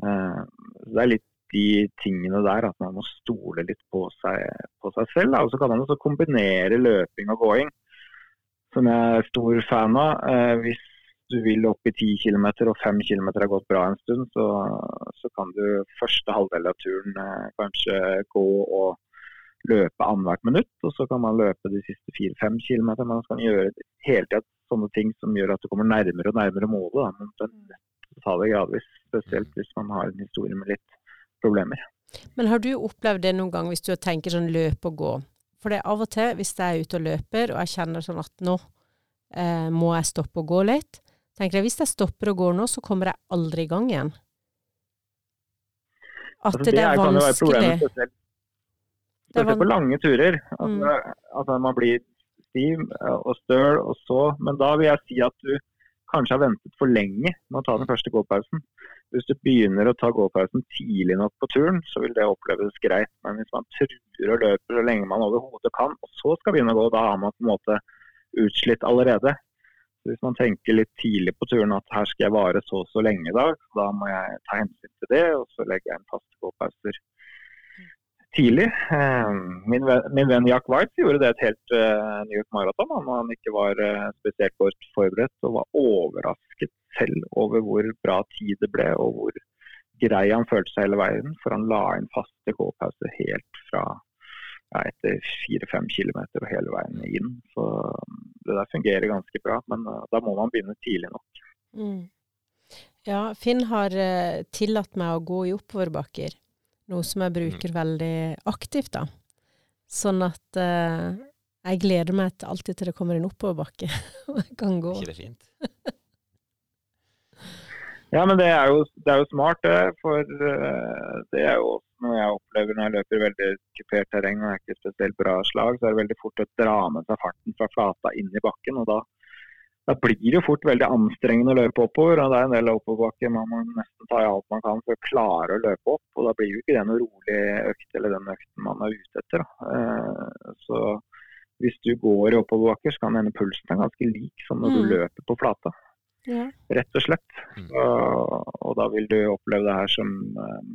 Uh, det er litt de tingene der, at man må stole litt på seg, på seg selv. Og så kan man også kombinere løping og gåing, som jeg er stor fan av. Eh, hvis du vil opp i 10 km og 5 km har gått bra en stund, så, så kan du første halvdel av turen eh, kanskje gå og løpe annethvert minutt. Og så kan man løpe de siste 4-5 km. Man skal gjøre hele tida sånne ting som gjør at du kommer nærmere og nærmere målet. Da. Men det tar det gradvis, spesielt hvis man har en historie med litt problemer. Men har du opplevd det noen gang hvis du tenker sånn løpe og gå? For det er av og til, hvis jeg er ute og løper, og jeg kjenner sånn at nå eh, må jeg stoppe og gå litt, tenker jeg hvis jeg stopper og går nå, så kommer jeg aldri i gang igjen. At Altså, det, er jo være vanskelig. spesielt, Det er spesielt på lange turer. Altså, altså Man blir stiv eh, og støl, og så Men da vil jeg si at du kanskje har ventet for lenge med å ta den første gåpausen. Hvis du begynner å ta gåpausen tidlig nok på turen, så vil det oppleves greit. Men hvis man truer og løper så lenge man overhodet kan, og så skal begynne å gå, da har man på en måte utslitt allerede. Hvis man tenker litt tidlig på turen at her skal jeg vare så og så lenge i dag, så da må jeg ta hensyn til det, og så legger jeg inn faste gåpauser tidlig. Eh, Min venn, min venn Jack White gjorde det et helt uh, New York Marathon. Han, han ikke var uh, spesielt godt forberedt og var overrasket selv over hvor bra tid det ble, og hvor grei han følte seg hele veien. For han la inn faste gåpauser helt fra ja, etter fire-fem kilometer og hele veien inn. Så um, det der fungerer ganske bra, men eh, da må man begynne tidlig nok. Mm. Ja, Finn har eh, tillatt meg å gå i oppoverbakker, noe som jeg bruker veldig aktivt, da. Sånn at eh, jeg gleder meg alltid til det kommer en oppoverbakke, og jeg kan gå. ikke det fint? Ja, men det er jo, det er jo smart, det. For eh, det er jo noe jeg opplever når jeg løper i veldig kupert terreng og er ikke spesielt bra slag, så er det veldig fort å dra med seg farten fra flata inn i bakken. og da, da blir det jo fort veldig anstrengende å løpe oppover. og Det er en del oppoverbakker man må nesten ta i alt man kan for å klare å løpe opp. og Da blir jo ikke det noe rolig økt eller den økten man er ute etter. da. Eh, Så hvis du går i oppoverbakker, så kan denne pulsen være ganske lik som når du Mm. løper på flata Ja. rett og slett. Mm. Og, og da vil du oppleve det her som eh,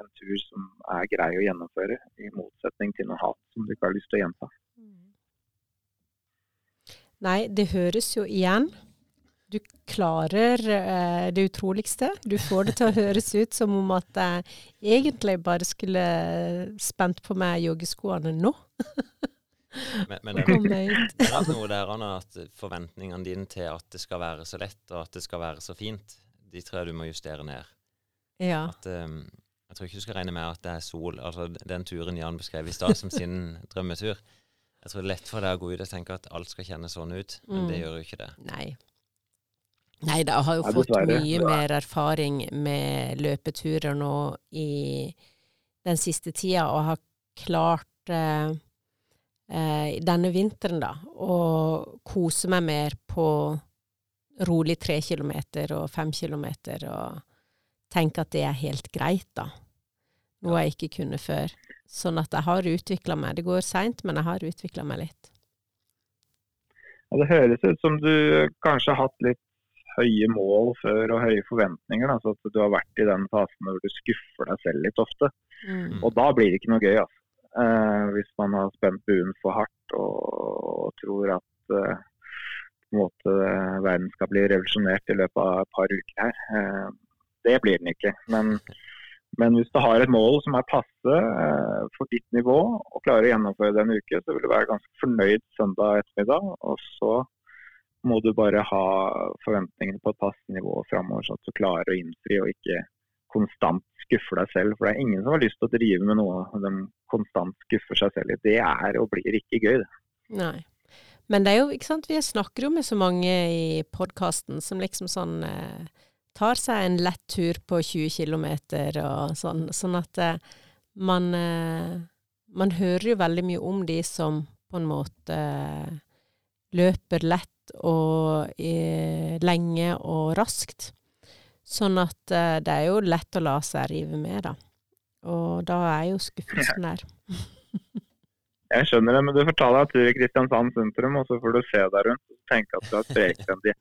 en tur som er grei å gjennomføre, i motsetning til noe hat som du ikke har lyst til å gjenta. Nei, det høres jo igjen. Du klarer eh, det utroligste. Du får det til å høres ut som om at jeg egentlig bare skulle spent på meg joggeskoene nå. Men, men det, ut. det er noe der Anna, at forventningene dine til at det skal være så lett og at det skal være så fint, de tror jeg du må justere ned. Ja. At, um, jeg tror ikke du skal regne med at det er sol. Altså den turen Jan beskrev i stad som sin drømmetur. Jeg tror det er lett for deg å gå ut og tenke at alt skal kjennes sånn ut, men det Mm. gjør jo ikke det. Nei. Nei da, jeg har jo Nei, fått mye mer erfaring med løpeturer nå i den siste tida, og har klart eh, eh, denne vinteren, da, og kose meg mer på rolig tre kilometer og fem kilometer, og tenke at det er helt greit, da. Noe jeg ikke kunne før. Sånn at jeg har utvikla meg. Det går seint, men jeg har utvikla meg litt. Og det høres ut som du kanskje har hatt litt høye mål før og høye forventninger. Da, så at du har vært i den fasen hvor du skuffer deg selv litt ofte. Mm. Og da blir det ikke noe gøy. Altså. Eh, hvis man har spent buen for hardt og, tror at eh, måte, verden skal bli revolusjonert i løpet av et par uker her. Eh, det blir den ikke. Men, men hvis du har et mål som er passe for ditt nivå, og klarer å gjennomføre det en uke, så vil du være ganske fornøyd søndag ettermiddag. Og så må du bare ha forventningene på et passe nivå framover, så at du klarer å innfri og ikke konstant skuffer deg selv. For det er ingen som har lyst til å drive med noe de konstant skuffer seg selv i. Det er og blir ikke gøy, det. Nei. Men det er jo, ikke sant, vi snakker jo med så mange i podkasten som liksom sånn eh, tar seg en lett tur på 20 km og sånn, sånn at eh, man eh, Man hører jo veldig mye om de som på en måte eh, løper lett og eh, lenge og raskt. Sånn at uh, det er jo lett å la seg rive med, da. Og da er jo skuffelsen der. Jeg skjønner det, men du får ta deg en tur i Kristiansand sentrum, og så får du se deg rundt og tenke at du er sprekere enn de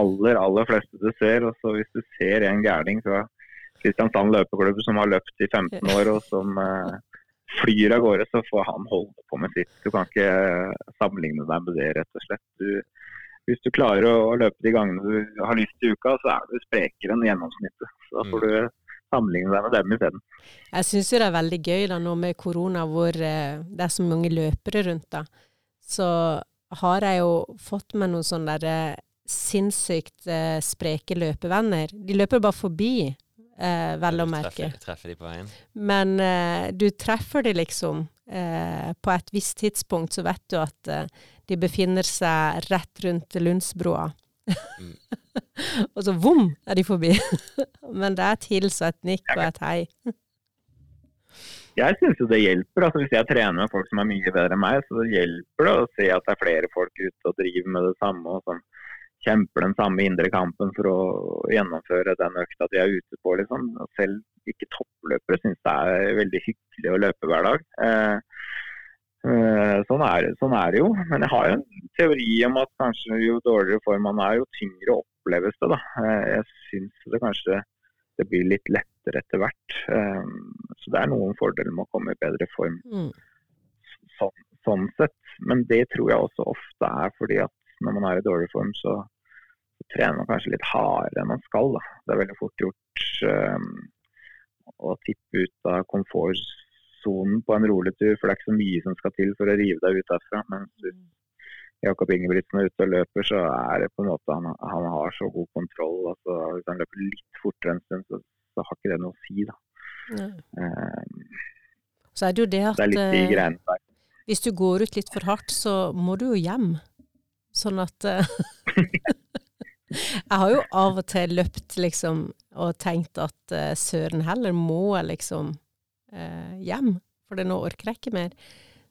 aller, aller fleste du ser. Og så hvis du ser en gærning fra Kristiansand løpeklubb som har løpt i 15 år, og som eh, flyr av gårde, så får han holde på med sitt. Du kan ikke eh, sammenligne deg med det, rett og slett. Du, hvis du klarer å, å løpe de gangene du har lyst i uka, så er du sprekere enn gjennomsnittet. Så da får du sammenligne deg med dem isteden. Jeg syns jo det er veldig gøy da nå med korona, hvor eh, det er så mange løpere rundt da. Så har jeg jo fått meg noen sånne der eh, sinnssykt eh, spreke løpevenner. De løper bare forbi, eh, vel å merke. Treffer, treffer de på veien. Men eh, du treffer de liksom. Eh, på et visst tidspunkt så vet du at eh, de befinner seg rett rundt Lundsbroa. Mm. og så vom er de forbi. Men det er et hils et nikk og et hei. Jeg syns jo det hjelper. altså Hvis jeg trener med folk som er mye bedre enn meg, så hjelper det å se at det er flere folk ute og driver med det samme. og sånn kjemper den samme indre kampen for å gjennomføre den økta de er ute på. liksom. Selv ikke toppløpere syns det er veldig hyggelig å løpe hver dag. Eh, sånn, er, sånn er det jo. Men jeg har jo en teori om at kanskje jo dårligere form man er, jo tyngre oppleves det. da. Eh, jeg syns det kanskje det blir litt lettere etter hvert. Eh, så det er noen fordeler med å komme i bedre form Mm. sånn, sånn sett. Men det tror jeg også ofte er fordi at når man er i dårlig form, så, så trener man kanskje litt hardere enn man skal. Da. Det er veldig fort gjort um, å tippe ut av komfortsonen på en rolig tur, for det er ikke så mye som skal til for å rive deg ut derfra. Mens hvis Jakob Ingebrigtsen er ute og løper, så er det på en måte han, han har så god kontroll. Altså, hvis han løper litt fortere en stund, så, så har ikke det noe å si. Da. Ja. Um, Så er det jo det at det er litt de eh, greiene der. hvis du går ut litt for hardt, så må du jo hjem. Sånn at eh, Jeg har jo av og til løpt liksom og tenkt at eh, søren heller må jeg liksom eh, hjem, for det nå orker jeg ikke mer.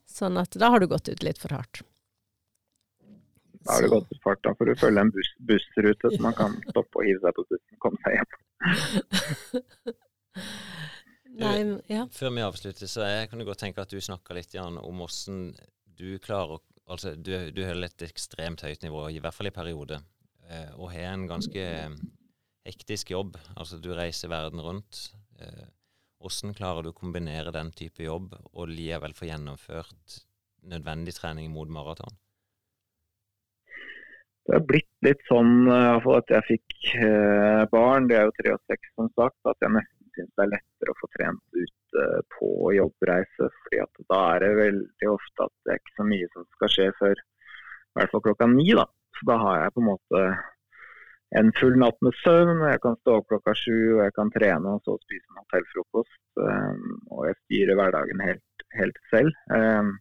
Sånn at da har du gått ut litt for hardt. Da har du gått gått for fart. Da får du følge en buss, bussrute så man kan stoppe og hive seg på bussen og komme seg hjem. Nei, ja. Før vi avslutter, så jeg kunne godt tenke at du snakker litt Jan, om hvordan du klarer å Altså, du, du holder et ekstremt høyt nivå, i hvert fall i perioder, eh, og har en ganske eh, hektisk jobb. Altså, du reiser verden rundt. Eh, hvordan klarer du å kombinere den type jobb og likevel få gjennomført nødvendig trening mot maraton? Det har blitt litt sånn eh, at jeg fikk eh, barn, det er jo tre og seks som sagt, at jeg nesten syns det er lettere å få trent ute på jobbreise. fordi da er det veldig ofte at det er ikke så mye som skal skje før i hvert fall klokka ni. da. Så da har jeg på en måte en full natt med søvn. Jeg kan stå opp klokka sju og jeg kan trene og så spise en hotellfrokost. Um, og jeg styrer hverdagen helt, helt selv. Um,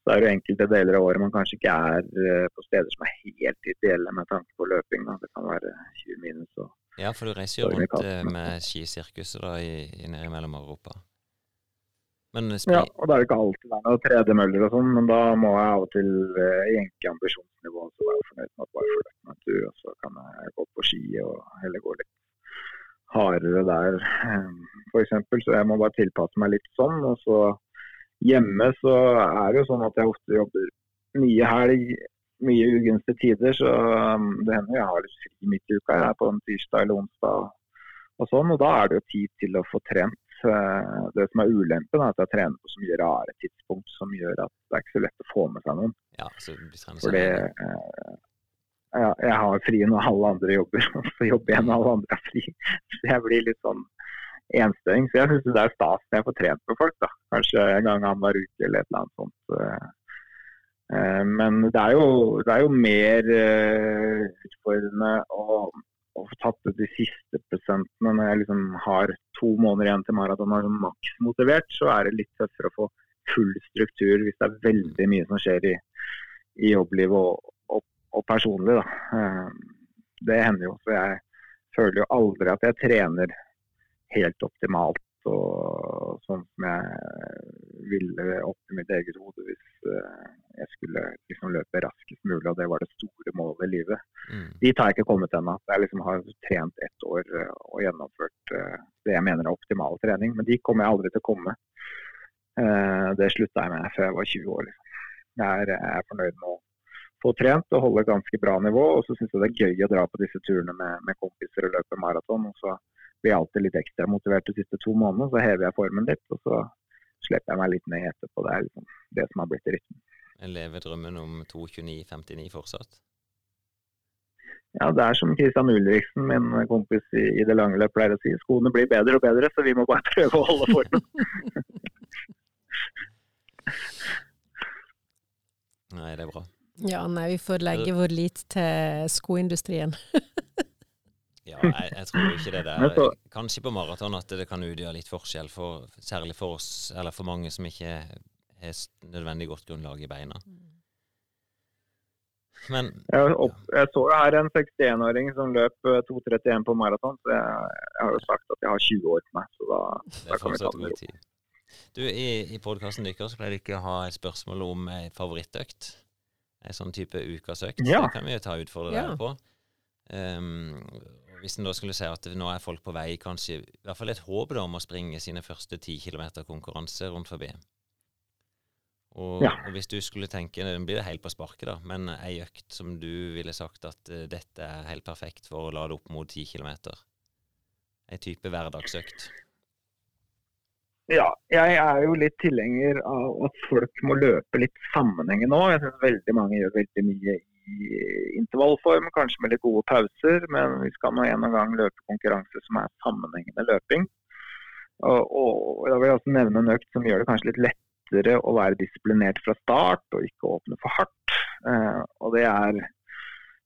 så er det enkelte deler av året man kanskje ikke er uh, på steder som er helt ideelle med tanke på løping. Da. Det kan være 20 minus. Og, ja, for du reiser jo rundt med skisirkuset da, i, i nede Mellom-Europa. Ja, og da er det ikke alltid det er noen tredemøller og sånn, men da må jeg av og til uh, jenke ambisjonsnivået så være fornøyd med at bare følger med du, og så kan jeg gå på ski og heller gå litt hardere der, f.eks. Så jeg må bare tilpasse meg litt sånn. Og så hjemme så er det jo sånn at jeg ofte jobber mye helg, mye ugunstige tider, så um, det hender jeg har litt fri midt i uka. Jeg er på en tirsdag eller onsdag og sånn, og da er det jo tid til å få trent Eh, det som er ulempen, er at jeg trener på så mye rare tidspunkt som gjør at det er ikke så lett å få med seg noen. Ja, så Fordi eh, ja, jeg har fri når alle andre jobber, og så jobber jeg når alle andre er fri. Så jeg blir litt sånn enstøing. Så jeg syns det er stas når jeg får trent med folk. da. Kanskje en gang annenhver uke eller et eller annet sånt. Eh, men det er jo, det er jo mer utfordrende å å få tatt ut de siste prosentene når jeg liksom har to måneder igjen til maraton og er maksmotivert, så er det litt tøffere å få full struktur hvis det er veldig mye som skjer i, i jobblivet og, og, og, personlig. Da. Eh, det hender jo. Så jeg føler jo aldri at jeg trener helt optimalt og sånn som jeg ville opp i mitt eget hode hvis eh, jeg skulle liksom løpe raskest mulig, og det var det store målet i livet. Mm. Dit har jeg ikke kommet ennå. Jeg liksom har trent ett år eh, og gjennomført uh, det jeg mener er optimal trening, men de kommer jeg aldri til å komme. Det slutta jeg med før jeg var 20 år. Liksom. Jeg, er, jeg er fornøyd med å få trent og holde ganske bra nivå, og så syns jeg det er gøy å dra på disse turene med, med kompiser og løpe maraton. og så blir alltid litt ekstra motivert de siste to månedene. Så hever jeg formen litt, og så slipper jeg meg litt ned etterpå. Det er liksom det som har blitt rytmen. Lever drømmen om 2.29,59 fortsatt? Ja, det er som Christian Ulriksen, min kompis i, i det lange løp, pleier å si. Skoene blir bedre og bedre, så vi må bare prøve å holde formen. nei, det er bra. Ja, nei, vi får legge vår lit til skoindustrien. ja, jeg, jeg, tror ikke det der Kanskje på maraton at det kan utgjøre litt forskjell, for, særlig for oss, eller for mange som ikke har nødvendig godt grunnlag i beina. Men jeg, opp, jeg så her en 61-åring som løp 2,31 eh, på maraton, så jeg, jeg, har jo sagt at jeg har 20 år på meg. Så da, da kan vi ta det tid. Du, I, i podkasten deres pleier dere å ha et spørsmål om ei favorittøkt. En sånn type ukasøkt. Ja. Det kan vi jo ta utfordre dere ja. på. Um, hvis en da skulle si at nå er folk på vei, kanskje i hvert fall et håp om å springe sine første ti kilometer konkurranse rundt forbi. Og, ja. og, hvis du skulle tenke, Nå blir det helt på sparket, da, men ei økt som du ville sagt at uh, dette er helt perfekt for å lade opp mot 10 km? Ei type hverdagsøkt? Ja, jeg er jo litt tilhenger av at folk må løpe litt sammenhengende nå. Jeg syns veldig mange gjør veldig mye intervallform, kanskje med litt gode pauser. Men vi skal nå en gang løpe konkurranse som er sammenhengende løping. Og, og jeg vil også nevne en økt som gjør det kanskje litt lettere å være disiplinert fra start og ikke åpne for hardt. Eh, og det er,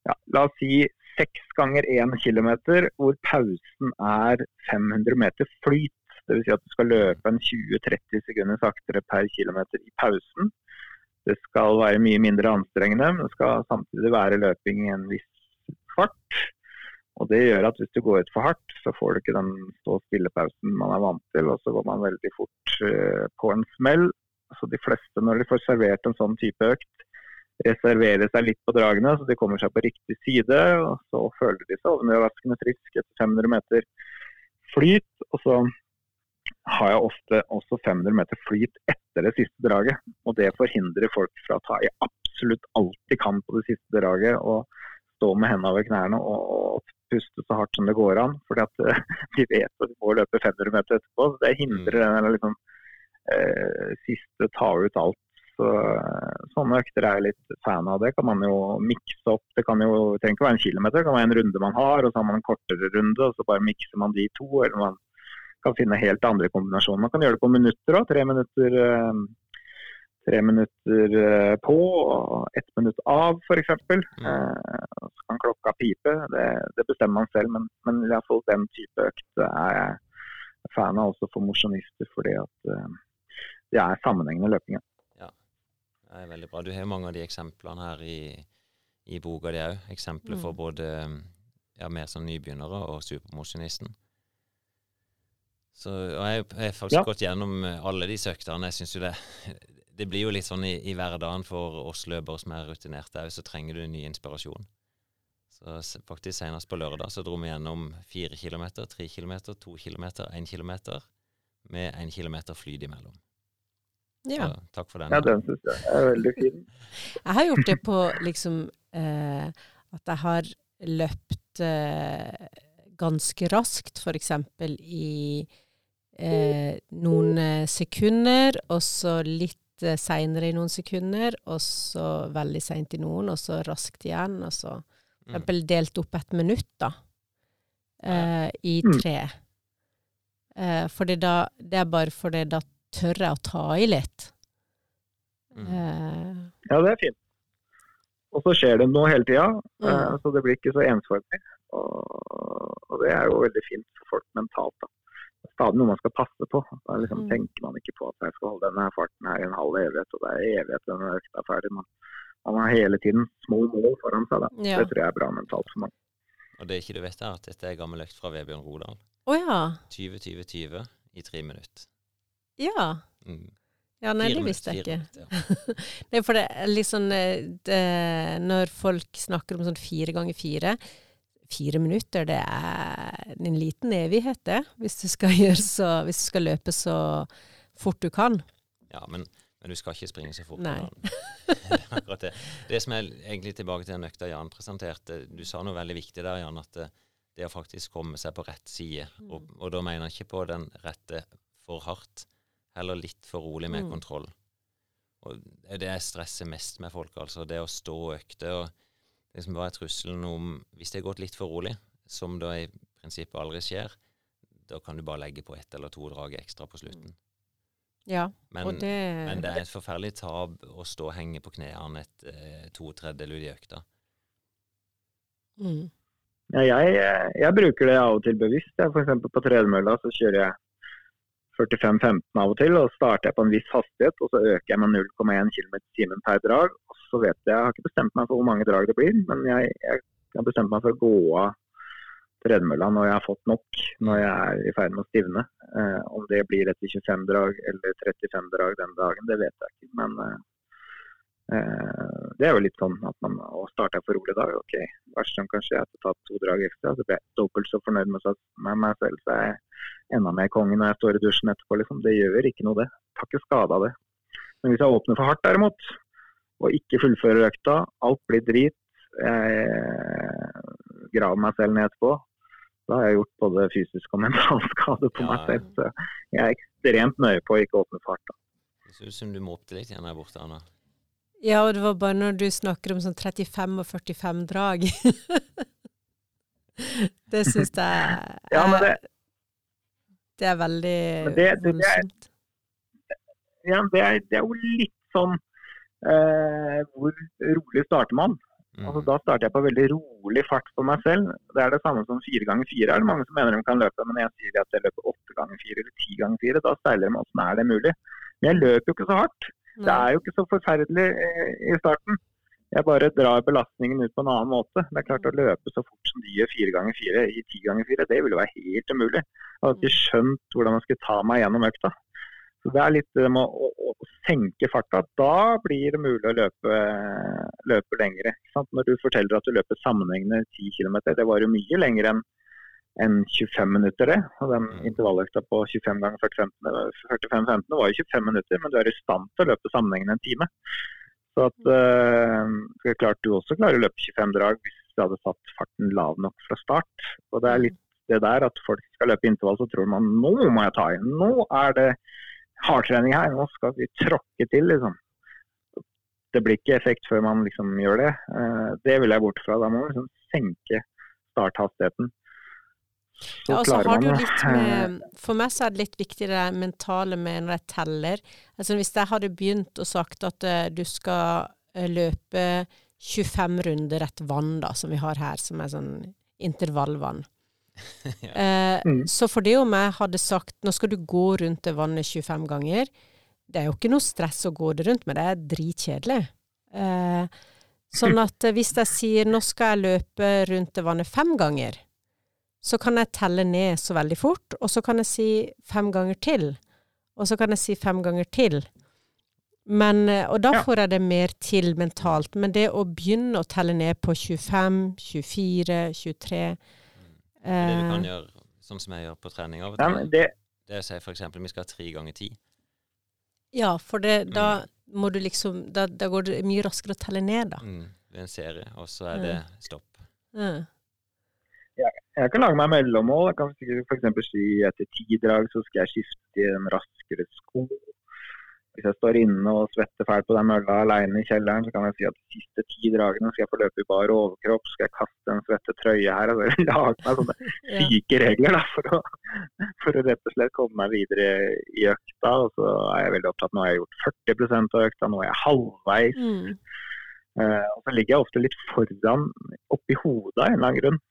ja, la oss si seks ganger én kilometer, hvor pausen er 500 meter flyt. Dvs. Si at du skal løpe en 20-30 sekunder saktere per kilometer i pausen. Det skal være mye mindre anstrengende, men det skal samtidig være løping i en viss fart. Og Det gjør at hvis du går ut for hardt, så får du ikke den stå-stille-pausen man er vant til. Og så går man veldig fort uh, på en smell. Så de fleste, når de får servert en sånn type økt, reserverer seg litt på dragene, så de kommer seg på riktig side. og Så føler de seg overraskende friske etter 500 meter flyt. Og så har jeg ofte også 500 meter flyt etter det siste draget. Og det forhindrer folk fra å ta i absolutt alt de kan på det siste draget. og stå med hendene over knærne og, og, puste så hardt som det går an. fordi at de vet at de må løpe 500 meter etterpå. så Det hindrer mm. den liksom, eh, siste ta ut alt. Så, sånne økter er jeg litt fan av. Det kan man jo mikse opp. Det kan jo, trenger ikke være en kilometer, det kan være en runde man har, og så har man en kortere runde, og så bare mikser man de to. Eller man kan finne helt andre kombinasjoner. Man kan gjøre det på minutter òg. Tre minutter, eh, tre minutter eh, på og ett minutt av, f.eks. Mm. Eh, så kan klokka pipe. Det, det bestemmer man selv, men, men i hvert fall den type økt er jeg fan av også for mosjonister, fordi at det er sammenhengende løping. Det er veldig bra. Du har mange av de eksemplene her i, i boka di òg. Eksempler for Mm. både ja, mer som nybegynnere og supermosjonisten. Så, og jeg har faktisk Ja. gått gjennom eh, alle de øktene. Jeg synes jo det Det blir jo litt sånn i, i hverdagen for oss løpere som er rutinerte òg, så trenger du ny inspirasjon. Så faktisk senest på lørdag så dro vi gjennom fire kilometer, tre kilometer, to kilometer, én kilometer, med én kilometer flyt imellom. Ja. Så takk for den. Ja, den syns jeg er veldig fin. Jeg har gjort det på liksom eh, at jeg har løpt eh, ganske raskt, f.eks. i eh, noen eh, sekunder, og så litt eh, seinere i noen sekunder, og så veldig seint i noen, og så raskt igjen, og så for Mm. eksempel delt opp et minutt, da, eh, i Mm. tre. Eh, fordi da, det er bare fordi da tør jeg å ta i litt. Mm. Eh, Ja, det er fint. Og så skjer det noe hele tida, Mm. eh, så det blir ikke så ensformig. Og, og det er jo veldig fint for folk mentalt. da. Er stadig noe man skal passe på. Da liksom Mm. tenker man ikke på at jeg skal holde denne farten her i en halv evighet, og det er evighet denne økta er ferdig. Man, man har hele tiden små mål foran seg. da. ja. Det tror jeg er bra mentalt for mange. Og det ikke du vet, er at dette er gammel økt fra Vebjørn Rodal. Å ja. 20-20-20 i tre minutter. Ja. Mm. Ja, nei, det visste jeg ikke. minutter, ja. Det er for det er liksom sånn... det, Når folk snakker om sånn fire ganger fire Fire minutter, det er en liten evighet, det. Hvis du skal, så, hvis du skal løpe så fort du kan. Ja, men, men du skal ikke springe så fort. Nei. akkurat det. Det som er egentlig tilbake til den økta Jan presenterte, du sa noe veldig viktig der, Jan, at det, det å faktisk komme seg på rett side, og, Mm. og da mener jeg ikke på den rette for hardt, heller litt for rolig med Mm. kontroll. Og det det jeg stresser mest med folk, altså. Det å stå økte. og liksom Hva er trusselen om Hvis det er gått litt for rolig, som da i prinsippet aldri skjer, da kan du bare legge på ett eller to drag ekstra på slutten. Ja, Men, og det, men det er et forferdelig tap å stå og henge på knærne et eh, to tredjedeler i økta. mm. Ja, jeg, jeg bruker det av og til bevisst. F.eks. på tredemølla så kjører jeg 45-15 av og til, og starter jeg på en viss hastighet, og så øker jeg med 0,1 km i timen per drag. Og så vet jeg, jeg har ikke bestemt meg for hvor mange drag det blir, men jeg, jeg har bestemt meg for å gå av tredemølla når jeg har fått nok, når jeg er i ferd med å stivne. Eh, om det blir etter 25 drag eller 35 drag den dagen, det vet jeg ikke. Men eh, det er jo litt sånn at man starter for rolig da. OK, verst som kan skje er at jeg tar to drag ekstra. Så blir jeg dobbelt så fornøyd med, med meg selv, så er jeg enda mer konge når jeg står i dusjen etterpå. Liksom. Det gjør ikke noe, det. Tar ikke skade av det. Men hvis jeg åpner for hardt derimot, og ikke fullfører økta, alt blir drit, jeg graver meg selv ned etterpå, da har jeg gjort både fysisk og mental skade på Ja, meg selv. Så jeg er ekstremt nøye på å ikke åpne for hardt. Da. Det ser ut som du måpte litt igjen der borte, Anna. Ja, og det var bare når du snakker om sånn 35 og 45 drag. det syns jeg Ja, men det, det er veldig Men det- det- er- voldsomt. ja, det, er, det er jo litt sånn eh, Hvor rolig starter man? Mm. Altså, da starter jeg på veldig rolig fart for meg selv. Det er det samme som fire ganger fire. er det mange som mener de kan løpe, men jeg sier at jeg løper åtte ganger fire eller ti ganger fire. Da steiler de åssen er det mulig. Men jeg løper jo ikke så hardt. Det er jo ikke så forferdelig eh, i starten. Jeg bare drar belastningen ut på en annen måte. Det er klart Å løpe så fort som de gjør fire ganger fire i ti ganger fire, det ville være helt umulig. Jeg hadde ikke skjønt hvordan jeg skulle ta meg gjennom økta. Så Det er litt det med å, å, å senke farta. Da blir det mulig å løpe, løpe lengre. Sant? Når du forteller at du løper sammenhengende 10 km, det var jo mye lenger enn enn 25 minutter. det. Og Den Mm. intervalløkta på 25 ganger 45-15 var jo 25 minutter, men du er i stand til å løpe sammenhengende en time. Så at øh, det er klart du også klarer å løpe 25 drag hvis du hadde satt farten lav nok fra start. Og det er litt det der at folk skal løpe intervall, så tror man nå må jeg ta i. Nå er det hardtrening her, nå skal vi tråkke til, liksom. Det blir ikke effekt før man liksom gjør det. Eh, Det vil jeg bort fra. Da må man liksom senke starthastigheten. Ja, og så har du litt med For meg så er det litt viktig det mentale med når jeg teller. Altså Hvis jeg hadde begynt og sagt at eh, du skal eh, løpe 25 runder et vann, da, som vi har her, som er sånn intervallvann. eh, Mm. Så for det om jeg hadde sagt nå skal du gå rundt det vannet 25 ganger, det er jo ikke noe stress å gå det rundt, men det er dritkjedelig. Eh, sånn at hvis jeg sier nå skal jeg løpe rundt det vannet fem ganger, så kan jeg telle ned så veldig fort, og så kan jeg si fem ganger til. Og så kan jeg si fem ganger til. Men, eh, og da Ja. får jeg det mer til mentalt. Men det å begynne å telle ned på 25, 24, 23 Det du kan eh, gjøre, sånn som jeg gjør på trening av og til, men det, det er å si for eksempel vi skal ha tre ganger ti. Ja, for det, da Mm. må du liksom da, da går det mye raskere å telle ned, da. Mm. Det er en serie, og så er det stopp. Mm. Jeg kan lage meg mellommål. Jeg kan f.eks. si etter ti drag så skal jeg skifte i en raskere sko. Hvis jeg står inne og svetter fælt på den mølla alene i kjelleren, så kan jeg si at de siste ti dragene skal jeg få løpe i bar overkropp, skal jeg kaste en svette trøye her. og så lage meg sånne syke regler da, for å, for å rett og slett komme meg videre i økta. Og så er jeg veldig opptatt. Nå har jeg gjort 40% av økta, nå er jeg halvveis. Mm. Uh, og så ligger jeg ofte litt foran oppi hodet av en eller annen grunn.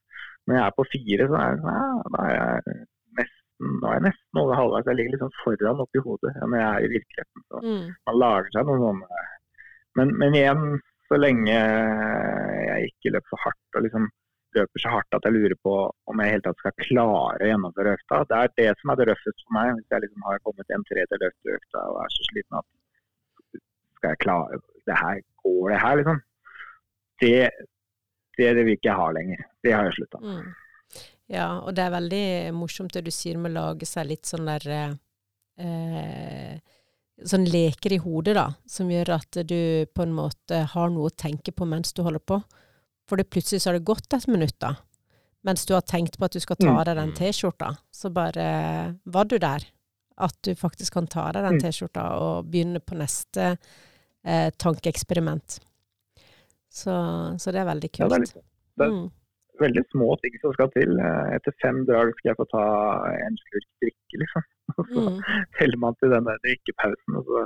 Når jeg er på fire, så er, jeg sånn, ja, da er jeg nesten, nå er jeg nesten over halvveis. Jeg ligger liksom foran oppi hodet når jeg er i virkeligheten. Så Mm. man lager seg noen sånne men, men igjen, så lenge jeg ikke løper for hardt og liksom løper så hardt at jeg lurer på om jeg i hele tatt skal klare å gjennomføre økta. Det er det som er det røffeste for meg. Hvis jeg liksom har kommet en tredjedel etter økta og er så sliten at skal jeg klare det her, Går det her, liksom? Det, det, er det vi ikke har lenger. Det har jeg slutta med. Mm. Ja, og det er veldig morsomt det du sier med å lage seg litt sånn der eh, Sånn leker i hodet, da, som gjør at du på en måte har noe å tenke på mens du holder på. For det plutselig så har det gått et minutt, da. Mens du har tenkt på at du skal ta av deg den Mm. T-skjorta. Så bare var du der. At du faktisk kan ta av deg den Mm. T-skjorta og begynne på neste eh, tankeeksperiment. Så, så det er veldig Ja, kult. det er litt, det er- mm. veldig små ting som skal til. Eh, Etter fem drag skal jeg få ta en slurk drikke, liksom. Og så Mm. teller man til den der drikkepausen, og så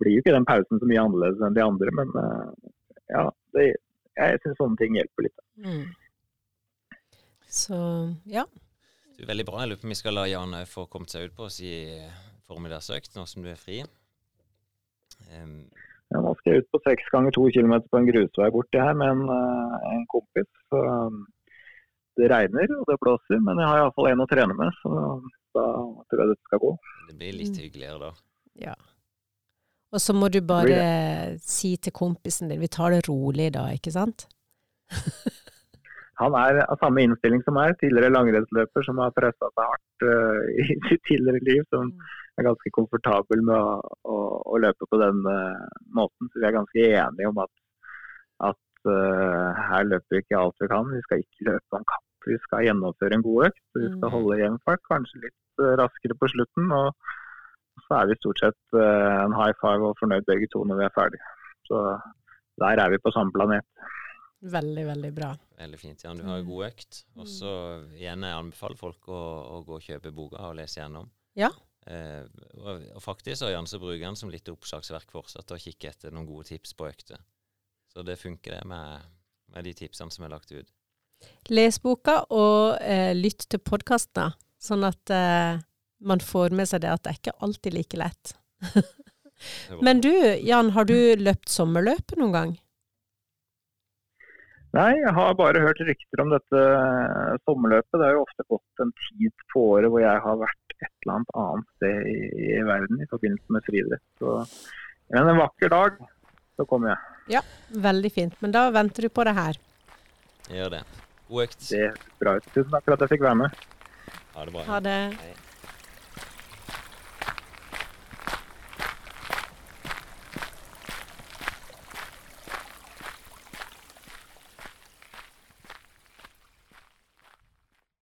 blir jo ikke den pausen så mye annerledes enn de andre, men eh, ja, det, jeg syns sånne ting hjelper litt. Mm. Så ja. Er veldig bra. Jeg lurer på om vi skal la Jan òg få kommet seg ut på si formiddagsøkt nå som du er fri. Em, Ja, nå skal jeg ut på seks ganger to kilometer på en grusvei borti her med en, eh, en kompis. Så um, det regner og det blåser, men jeg har iallfall en å trene med, så da tror jeg dette skal gå. det blir litt Mm. hyggeligere da. ja. Og så må du bare si til kompisen din vi tar det rolig da, ikke sant? Han er av samme innstilling som meg, tidligere langrennsløper som har pressa seg hardt uh, i sitt tidligere liv. Som er ganske komfortabel med å, å, å løpe på den eh, måten. Så vi er ganske enige om at, at uh, her løper vi ikke alt vi kan. Vi skal ikke løpe om kapp. Vi skal gjennomføre en god økt. Vi skal Mm. holde jevn fart, kanskje litt eh, raskere på slutten. Og så er vi stort sett en high five og fornøyd begge to når vi er ferdige. Så der er vi på samme planet. Veldig, veldig bra. Veldig fint. Jan, du har en Mm. god økt. Og så igjen jeg anbefaler folk å, å gå og kjøpe boka og lese gjennom. Ja. Eh, og, og faktisk så Jan så bruker han som litt oppslagsverk fortsatt og kikker etter noen gode tips på økter. Så det funker det med, med de tipsene som er lagt ut. Les boka, og eh, lytt til podkastene, sånn at eh, man får med seg det at det er ikke alltid like lett. Men du, Jan, har du løpt sommerløpet noen gang? Nei, jeg har bare hørt rykter om dette eh, sommerløpet. Det har jo ofte gått en tid på året hvor jeg har vært et eller annet annet sted i, i verden i forbindelse med friidrett. Så men en vakker dag så kommer jeg. Ja, Veldig fint. Men da venter du på det her. Jeg Gjør det. God økt. Det høres bra ut. Tusen takk for at jeg fikk være med. Ha det bra. Ha det. Hei.